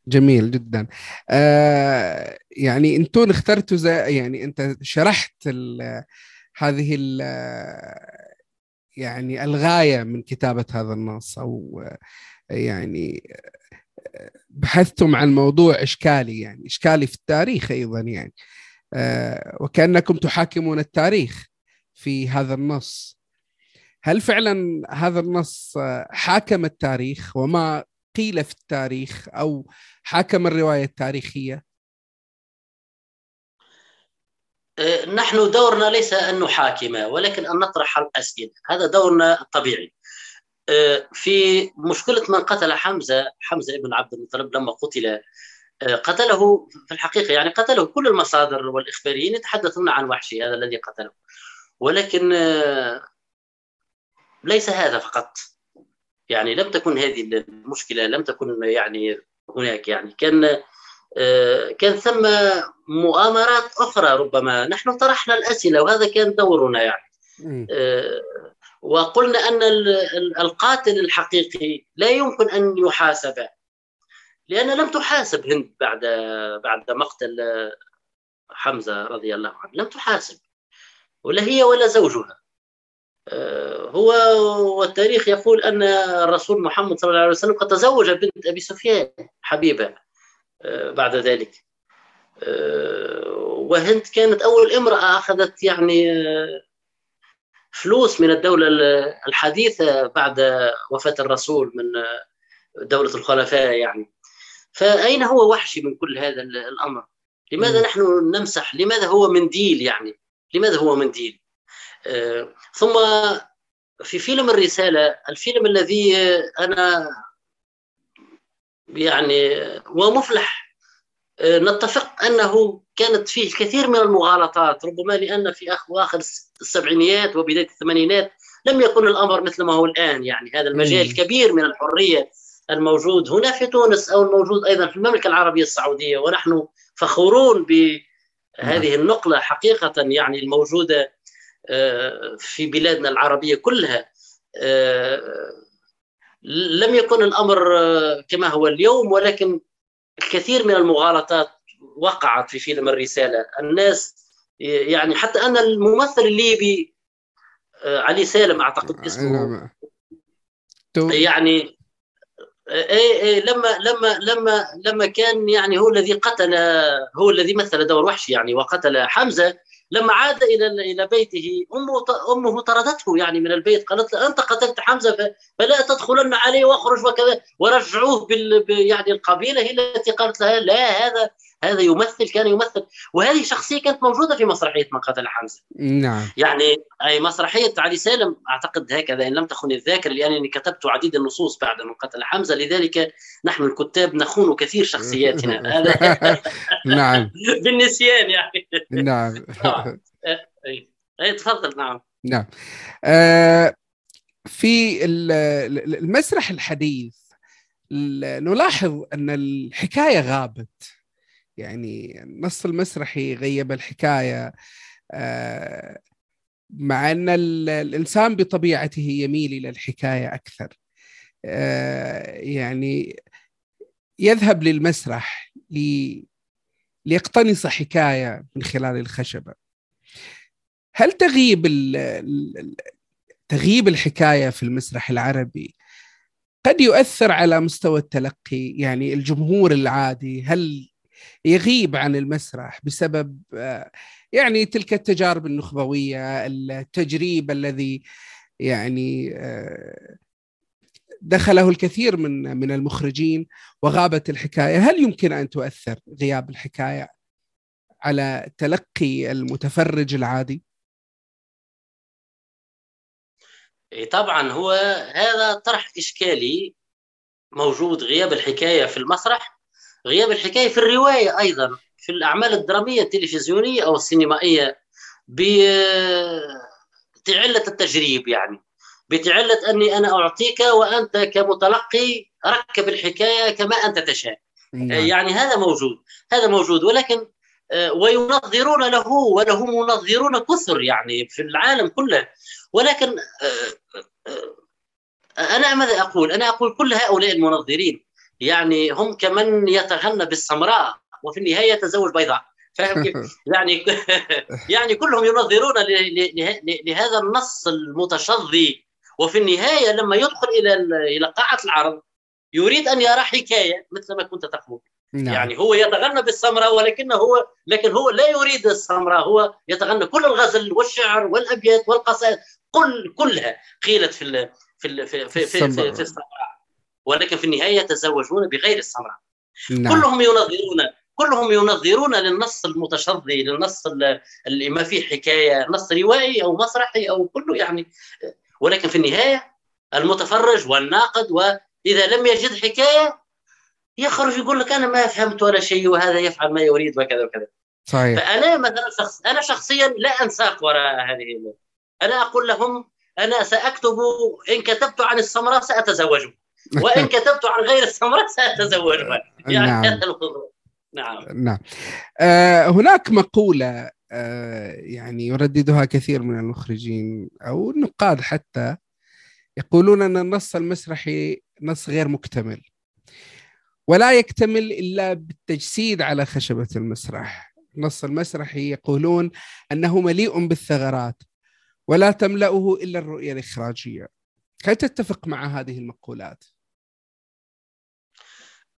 جميل جدا. آه يعني أنتم اخترتوا يعني أنت شرحت ال هذه ال يعني الغاية من كتابة هذا النص أو يعني بحثتم عن موضوع إشكالي يعني إشكالي في التاريخ أيضا يعني. آه وكأنكم تحاكمون التاريخ في هذا النص هل فعلا هذا النص حاكم التاريخ وما قيل في التاريخ أو حاكم الرواية التاريخية؟
أه، نحن دورنا ليس أن نحاكم ولكن أن نطرح الأسئلة، هذا دورنا الطبيعي. في مشكلة من قتل حمزة، حمزة ابن عبد المطلب لما قتل قتله في الحقيقة يعني قتله كل المصادر والإخباريين يتحدثون عن وحشي هذا الذي قتله. ولكن ليس هذا فقط. يعني لم تكن هذه المشكلة لم تكن يعني هناك. يعني كان آه، كان ثم مؤامرات أخرى ربما. نحن طرحنا الأسئلة وهذا كان دورنا يعني. آه، وقلنا أن القاتل الحقيقي لا يمكن أن يحاسب. لأن لم تحاسب هند بعد بعد مقتل حمزة رضي الله عنه لم تحاسب ولا هي ولا زوجها. آه، هو والتاريخ يقول أن الرسول محمد صلى الله عليه وسلم قد تزوج بنت أبي سفيان حبيبة آه، بعد ذلك. آه، وهند كانت أول امرأة أخذت يعني فلوس من الدولة الحديثة بعد وفاة الرسول من دولة الخلفاء يعني. فأين هو وحشي من كل هذا الأمر؟ لماذا نحن نمسح؟ لماذا هو منديل يعني؟ لماذا هو منديل؟ آه، ثم في فيلم الرسالة الفيلم الذي أنا يعني ومفلح آه، نتفق أنه كانت فيه الكثير من المغالطات ربما لأن في أواخر السبعينيات وبداية الثمانينات لم يكن الأمر مثل ما هو الآن يعني هذا المجال الكبير من الحرية الموجود هنا في تونس أو الموجود أيضا في المملكة العربية السعودية ونحن فخورون بهذه نعم. النقلة حقيقة يعني الموجودة في بلادنا العربية كلها لم يكن الأمر كما هو اليوم ولكن الكثير من المغالطات وقعت في فيلم الرسالة الناس يعني حتى أن الممثل الليبي علي سالم أعتقد اسمه نعم. يعني اي اي لما لما لما لما كان يعني هو الذي قتل هو الذي مثل دور وحشي يعني وقتل حمزة لما عاد إلى إلى بيته أمه أمه طردته يعني من البيت قالت له أنت قتلت حمزة فلا تدخلن عليه وأخرج وكذا ورجعوه بال يعني القبيلة هي التي قالت لها لا هذا هذا يمثل كان يمثل. وهذه شخصية كانت موجودة في مسرحية من قتل حمزه
نعم.
يعني أي مسرحية علي سالم أعتقد هكذا إن لم تخن الذاكره لأنني كتبت عديد النصوص بعد من قتل حمزه لذلك نحن الكتاب نخون كثير شخصياتنا. هذا
نعم.
بالنسيان يعني.
نعم.
اي تفضل. نعم.
نعم. آه في المسرح الحديث نلاحظ أن الحكاية غابت. يعني النص المسرحي غيب الحكاية آه، مع أن الإنسان بطبيعته يميل إلى الحكاية أكثر. آه، يعني يذهب للمسرح ليقتنص حكاية من خلال الخشبة. هل تغيب تغيب الحكاية في المسرح العربي قد يؤثر على مستوى التلقي؟ يعني الجمهور العادي هل يغيب عن المسرح بسبب يعني تلك التجارب النخبوية التجريب الذي يعني دخله الكثير من من المخرجين وغابت الحكاية. هل يمكن أن تؤثر غياب الحكاية على تلقي المتفرج العادي؟
طبعا هو هذا طرح إشكالي موجود غياب الحكاية في المسرح غياب الحكاية في الرواية أيضا في الأعمال الدرامية التلفزيونية أو السينمائية بعلة التجريب يعني بعلة أني أنا أعطيك وأنت كمتلقي ركب الحكاية كما أنت تشاء نعم. يعني هذا موجود هذا موجود ولكن وينظرون له وله منظرون كثر يعني في العالم كله ولكن أنا ماذا أقول؟ أنا أقول كل هؤلاء المنظرين يعني هم كمن يتغنى بالسمراء وفي النهاية يتزوج بيضاء. فاهم كيف؟ يعني يعني كلهم ينظرون لهذا النص المتشظي. وفي النهاية لما يدخل إلى إلى قاعة العرض يريد أن يرى حكاية مثل ما كنت تقول. نعم. يعني هو يتغنى بالسمراء ولكنه هو لكن هو لا يريد السمراء. هو يتغنى كل الغزل والشعر والأبيات والقصائد كل كلها قيلت في ال في ال في في, في, في, في السمراء. ولكن في النهاية يتزوجون بغير السمراء نعم. كلهم ينظرون كلهم ينظرون للنص المتشظي للنص اللي ما فيه حكاية نص روائي أو مسرحي أو كله يعني. ولكن في النهاية المتفرج والناقد وإذا لم يجد حكاية يخرج يقول لك أنا ما فهمت ولا شيء وهذا يفعل ما يريد وكذا وكذا. صحيح. فأنا مثلا شخص أنا شخصيا لا انساق وراء هذه أنا أقول لهم أنا سأكتب إن كتبت عن السمراء ساتزوج وإن كتبت عن غير السمراء ساتزوج يعني نعم. هذا
نعم. نعم. آه هناك مقولة آه يعني يرددها كثير من المخرجين أو النقاد حتى يقولون أن النص المسرحي نص غير مكتمل. ولا يكتمل إلا بالتجسيد على خشبة المسرح. النص المسرحي يقولون أنه مليء بالثغرات ولا تملأه إلا الرؤية الإخراجية. هل تتفق مع هذه المقولات؟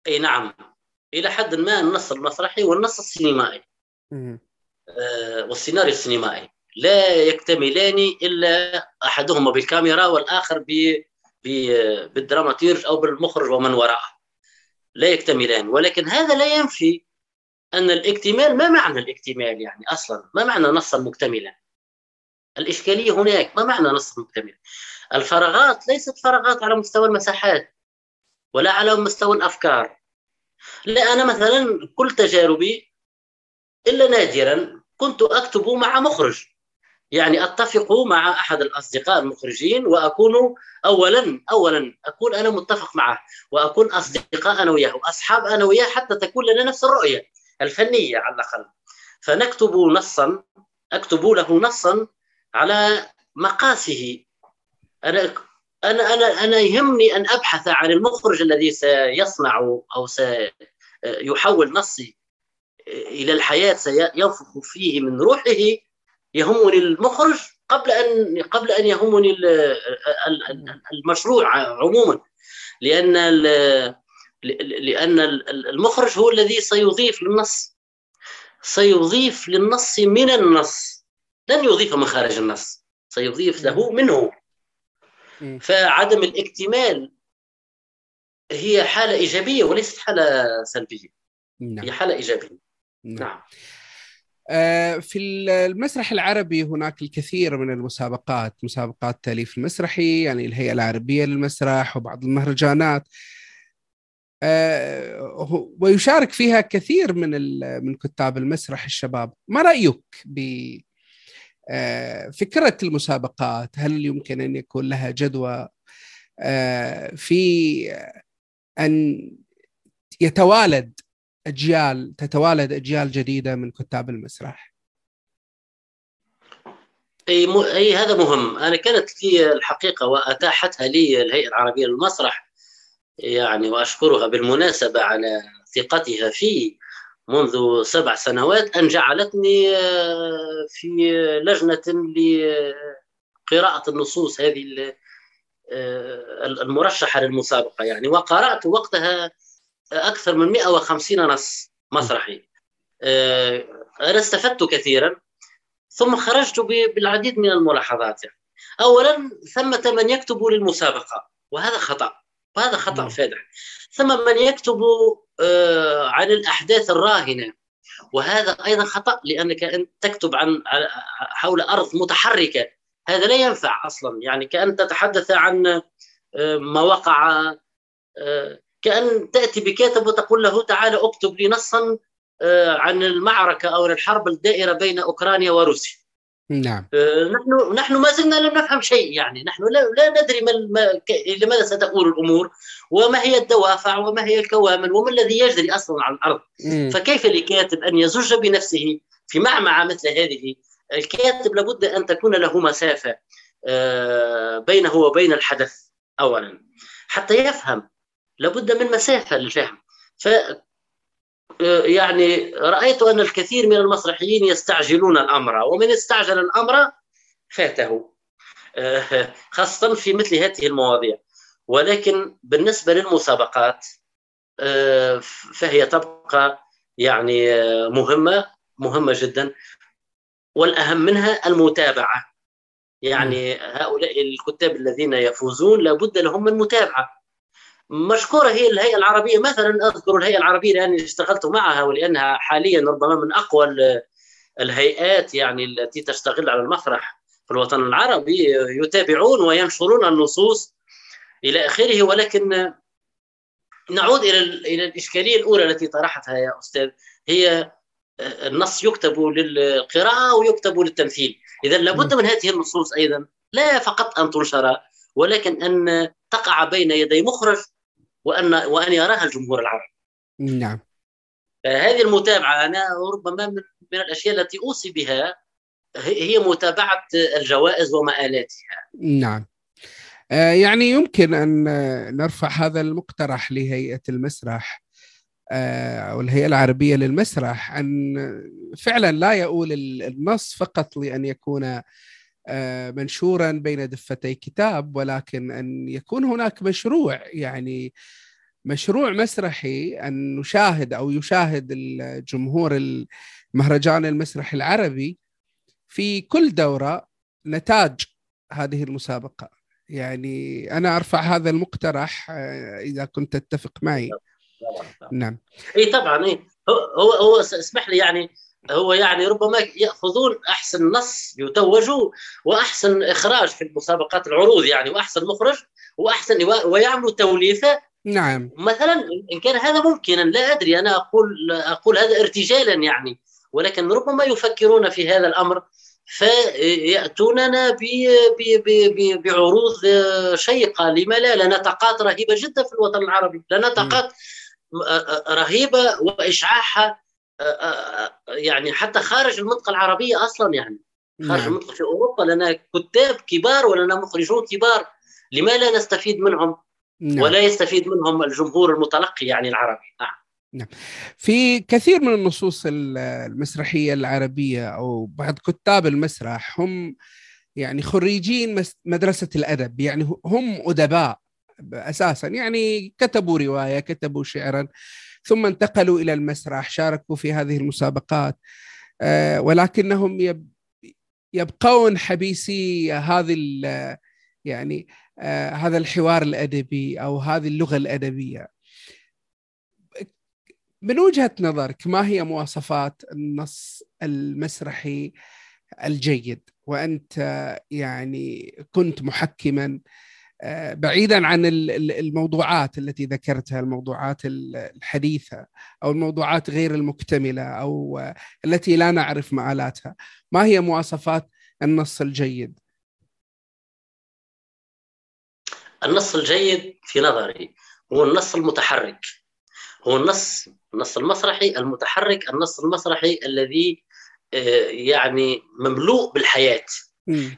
أي نعم. إلى حد ما النص المسرحي والنص السينمائي. آه والسيناريو السينمائي. لا يكتملان إلا أحدهما بالكاميرا والآخر ب بالدراماتيرج أو بالمخرج ومن وراءه. لا يكتملان. ولكن هذا لا ينفي أن الاكتمال ما معنى الاكتمال يعني أصلا؟ ما معنى نصا مكتملا الإشكالية هناك. ما معنى نص مكتمل الفراغات ليست فراغات على مستوى المساحات ولا على مستوى الأفكار. لا أنا مثلا كل تجاربي إلا نادرا كنت أكتب مع مخرج. يعني أتفق مع أحد الأصدقاء المخرجين وأكون اولا اولا أكون أنا متفق معه وأكون أصدقاء أنا وياه وأصحاب أنا وياه حتى تكون لنا نفس الرؤية الفنية على الأقل. فنكتب نصا أكتب له نصا على مقاسه. أنا أنا أنا أنا يهمني أن أبحث عن المخرج الذي سيصنع أو سيحول نصي إلى الحياة سينفخ فيه من روحه يهمني المخرج قبل أن قبل أن يهمني المشروع عموما لأن لأن المخرج هو الذي سيضيف للنص سيضيف للنص من النص لن يضيف من خارج النص سيضيف له منه. فعدم الاكتمال هي حالة إيجابية وليست حالة سلبية. نعم. هي حالة إيجابية. نعم, نعم.
آه، في المسرح العربي هناك الكثير من المسابقات مسابقات التأليف المسرحي يعني الهيئة العربية للمسرح وبعض المهرجانات. آه، ويشارك فيها كثير من من كتاب المسرح الشباب. ما رأيك آه، فكرة المسابقات هل يمكن أن يكون لها جدوى؟ في أن يتوالد أجيال تتوالد أجيال جديدة من كتاب المسرح.
أي م... أي هذا مهم. أنا كانت لي الحقيقة وأتاحتها لي الهيئة العربية للمسرح يعني وأشكرها بالمناسبة على ثقتها في منذ سبع سنوات أن جعلتني آه، في لجنة لقراءة النصوص هذه المرشحة للمسابقة يعني وقرأت وقتها أكثر من 150 نص مسرحي أنا استفدت كثيرا ثم خرجت بالعديد من الملاحظات يعني. اولا ثمة من يكتب للمسابقة وهذا خطأ وهذا خطأ م. فادح. ثم من يكتب عن الأحداث الراهنة. وهذا أيضا خطأ لأنك أنت تكتب عن حول أرض متحركة. هذا لا ينفع أصلا. يعني كأن تتحدث عن ما وقع كأن تأتي بكاتب وتقول له تعالى اكتب لي نصا عن المعركة أو الحرب الدائرة بين أوكرانيا وروسيا.
نعم.
نحن نحن ما زلنا لم نفهم شيء يعني. نحن لا, لا ندري ما لماذا ستؤول الأمور وما هي الدوافع وما هي الكوامن وما الذي يجري أصلا على الأرض. م. فكيف لكاتب أن يزج بنفسه في معمعة مثل هذه؟ الكاتب لابد أن تكون له مسافة بينه وبين الحدث اولا. حتى يفهم لابد من مسافة للفهم. ف يعني رأيت أن الكثير من المسرحيين يستعجلون الأمر ومن استعجل الأمر فاته. خاصة في مثل هذه المواضيع. ولكن بالنسبة للمسابقات فهي تبقى يعني مهمة مهمة جدا. والأهم منها المتابعة. يعني هؤلاء الكتاب الذين يفوزون لابد لهم من متابعة. مشكورة هي الهيئة العربية. مثلا أذكر الهيئة العربية لأني اشتغلت معها ولأنها حاليا ربما من أقوى الهيئات يعني التي تشتغل على المسرح في الوطن العربي. يتابعون وينشرون النصوص إلى آخره ولكن نعود إلى إلى الإشكالية الأولى التي طرحتها يا أستاذ. هي النص يكتب للقراءة ويكتب للتمثيل. اذا لابد من هذه النصوص أيضا. لا فقط أن تنشر ولكن أن تقع بين يدي مخرج وان وأن يراها الجمهور العربي.
نعم.
هذه المتابعة أنا ربما من, من الأشياء التي أوصي بها هي متابعة الجوائز ومآلاتها.
نعم. يعني يمكن أن نرفع هذا المقترح لهيئة المسرح أو الهيئة العربية للمسرح أن فعلا لا يؤول النص فقط لأن يكون منشورا بين دفتي كتاب ولكن أن يكون هناك مشروع يعني مشروع مسرحي أن نشاهد أو يشاهد الجمهور المهرجان المسرحي العربي في كل دورة نتاج هذه المسابقة. يعني أنا أرفع هذا المقترح إذا كنت تتفق معي. نعم.
إي طبعا إي. هو هو اسمح لي يعني هو يعني ربما يأخذون أحسن نص يتوجوا وأحسن إخراج في المسابقات العروض يعني وأحسن مخرج وأحسن ويعملوا توليفة.
نعم.
مثلا إن كان هذا ممكنا لا أدري أنا أقول أقول هذا ارتجالا يعني. ولكن ربما يفكرون في هذا الأمر فيأتوننا بعروض شيقة. لما لا؟ لنا طاقات رهيبة جدا في الوطن العربي. لنا طاقات رهيبة وإشعاعها. يعني حتى خارج المنطقة العربية أصلا يعني. خارج نعم. المنطقة في أوروبا لنا كتاب كبار ولنا مخرجون كبار. لما لا نستفيد منهم نعم. ولا يستفيد منهم الجمهور المتلقي يعني العربي. نعم.
نعم. في كثير من النصوص المسرحية العربية أو بعض كتاب المسرح هم يعني خريجين مدرسة الأدب. يعني هم أدباء أساسا. يعني كتبوا رواية كتبوا شعرا. ثم انتقلوا إلى المسرح شاركوا في هذه المسابقات. آه، ولكنهم يبقون حبيسي هذه يعني آه، هذا الحوار الأدبي أو هذه اللغة الأدبية. من وجهة نظرك ما هي مواصفات النص المسرحي الجيد؟ وأنت يعني كنت محكما آه، بعيدا عن الموضوعات التي ذكرتها الموضوعات الحديثة أو الموضوعات غير المكتملة أو التي لا نعرف مآلاتها. ما هي مواصفات النص الجيد؟
النص الجيد في نظري هو النص المتحرك. هو النص النص المسرحي المتحرك النص المسرحي الذي آه، يعني مملوء بالحياة.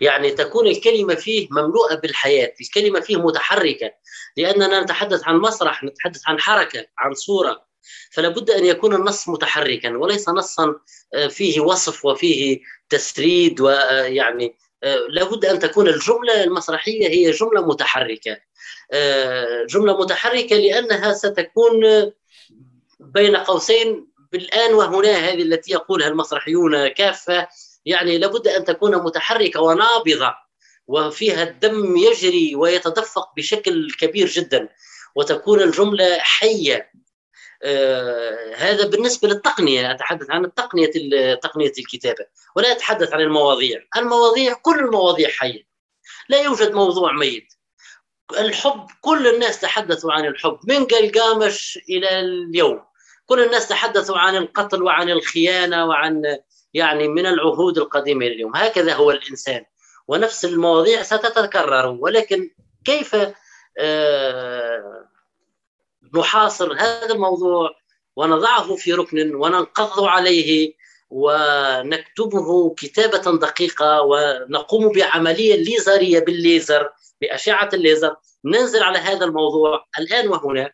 يعني تكون الكلمة فيه مملوءة بالحياة الكلمة فيه متحركة. لأننا نتحدث عن مسرح نتحدث عن حركة عن صورة. فلا بد أن يكون النص متحركا وليس نصا آه، فيه وصف وفيه تسريد ويعني لابد أن تكون الجملة المسرحية هي جملة متحركة. جملة متحركة لأنها ستكون بين قوسين بالآن وهنا هذه التي يقولها المسرحيون كافة. يعني لابد أن تكون متحركة ونابضة وفيها الدم يجري ويتدفق بشكل كبير جدا وتكون الجملة حية. آه هذا بالنسبة للتقنية أتحدث عن التقنية تقنية الكتابة ولا أتحدث عن المواضيع. المواضيع كل المواضيع حية. لا يوجد موضوع ميت. الحب كل الناس تحدثوا عن الحب من قلقامش إلى اليوم. كل الناس تحدثوا عن القتل وعن الخيانة وعن يعني من العهود القديمة اليوم. هكذا هو الإنسان. ونفس المواضيع ستتكرر ولكن كيف آه، نحاصر هذا الموضوع ونضعه في ركن وننقض عليه ونكتبه كتابة دقيقة ونقوم بعملية ليزرية بالليزر بأشعة الليزر. ننزل على هذا الموضوع الآن وهنا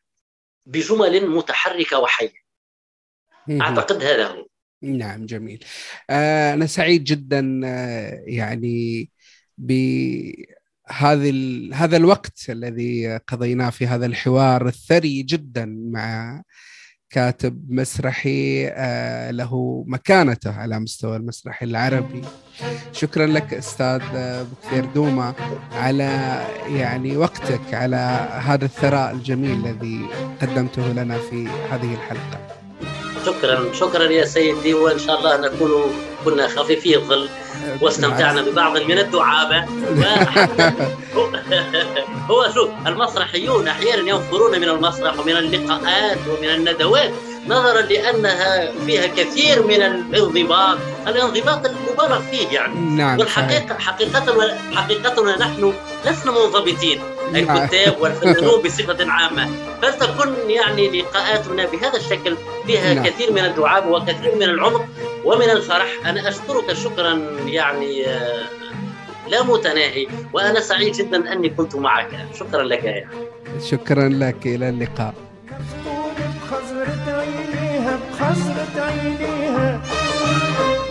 بجمل متحركة وحية. أعتقد هذا هو.
نعم جميل. آه أنا سعيد جدا آه يعني بهذه هذا الوقت الذي قضيناه في هذا الحوار الثري جدا مع كاتب مسرحي آه له مكانته على مستوى المسرح العربي. شكرا لك أستاذ بكثير دوما على يعني وقتك على هذا الثراء الجميل الذي قدمته لنا في هذه الحلقة.
شكرا. شكرا يا سيدي وإن شاء الله نكون كنا خفيفي الظل. واستمتعنا ببعض من الدعابة. هو شوف المسرحيون أحيانا ينفرون من المسرح ومن اللقاءات ومن الندوات نظرا لأنها فيها كثير من الانضباط، الانضباط المبالغ فيه يعني.
نعم
والحقيقة حقيقة حقيقتنا نحن لسنا منضبطين. الكتاب والفنانون بصفة عامة، فلتكن يعني لقاءاتنا بهذا الشكل فيها نعم. كثير من الدعابه وكثير من العمق ومن الفرح، أنا أشكرك شكرا يعني آه، لا متناهي وأنا سعيد جدا أني كنت معك. شكرا لك يا
شكرا لك. إلى اللقاء. بخزرة عينيها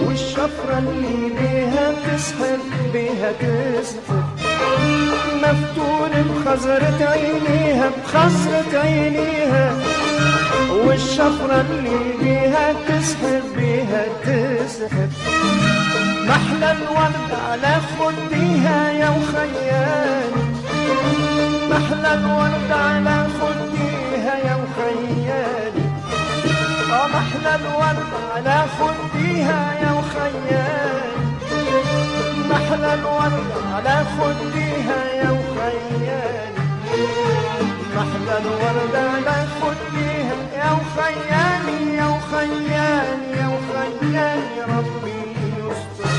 والشفرة اللي بيها تسحر بيها تسحر مفتون بخزرة عينيها بخزرة عينيها. والشفرة اللي بيها تسحر بيها تسحر محلى الورد على خديها يا وخيال محلى الورد على خديها يا وخيال محلى الورد على خديها يا وخيال محلى الوديع على خديها يا وخيالي. محلى الوردة على خديها يا وخياني يا وخياني يا وخياني ربي يستر.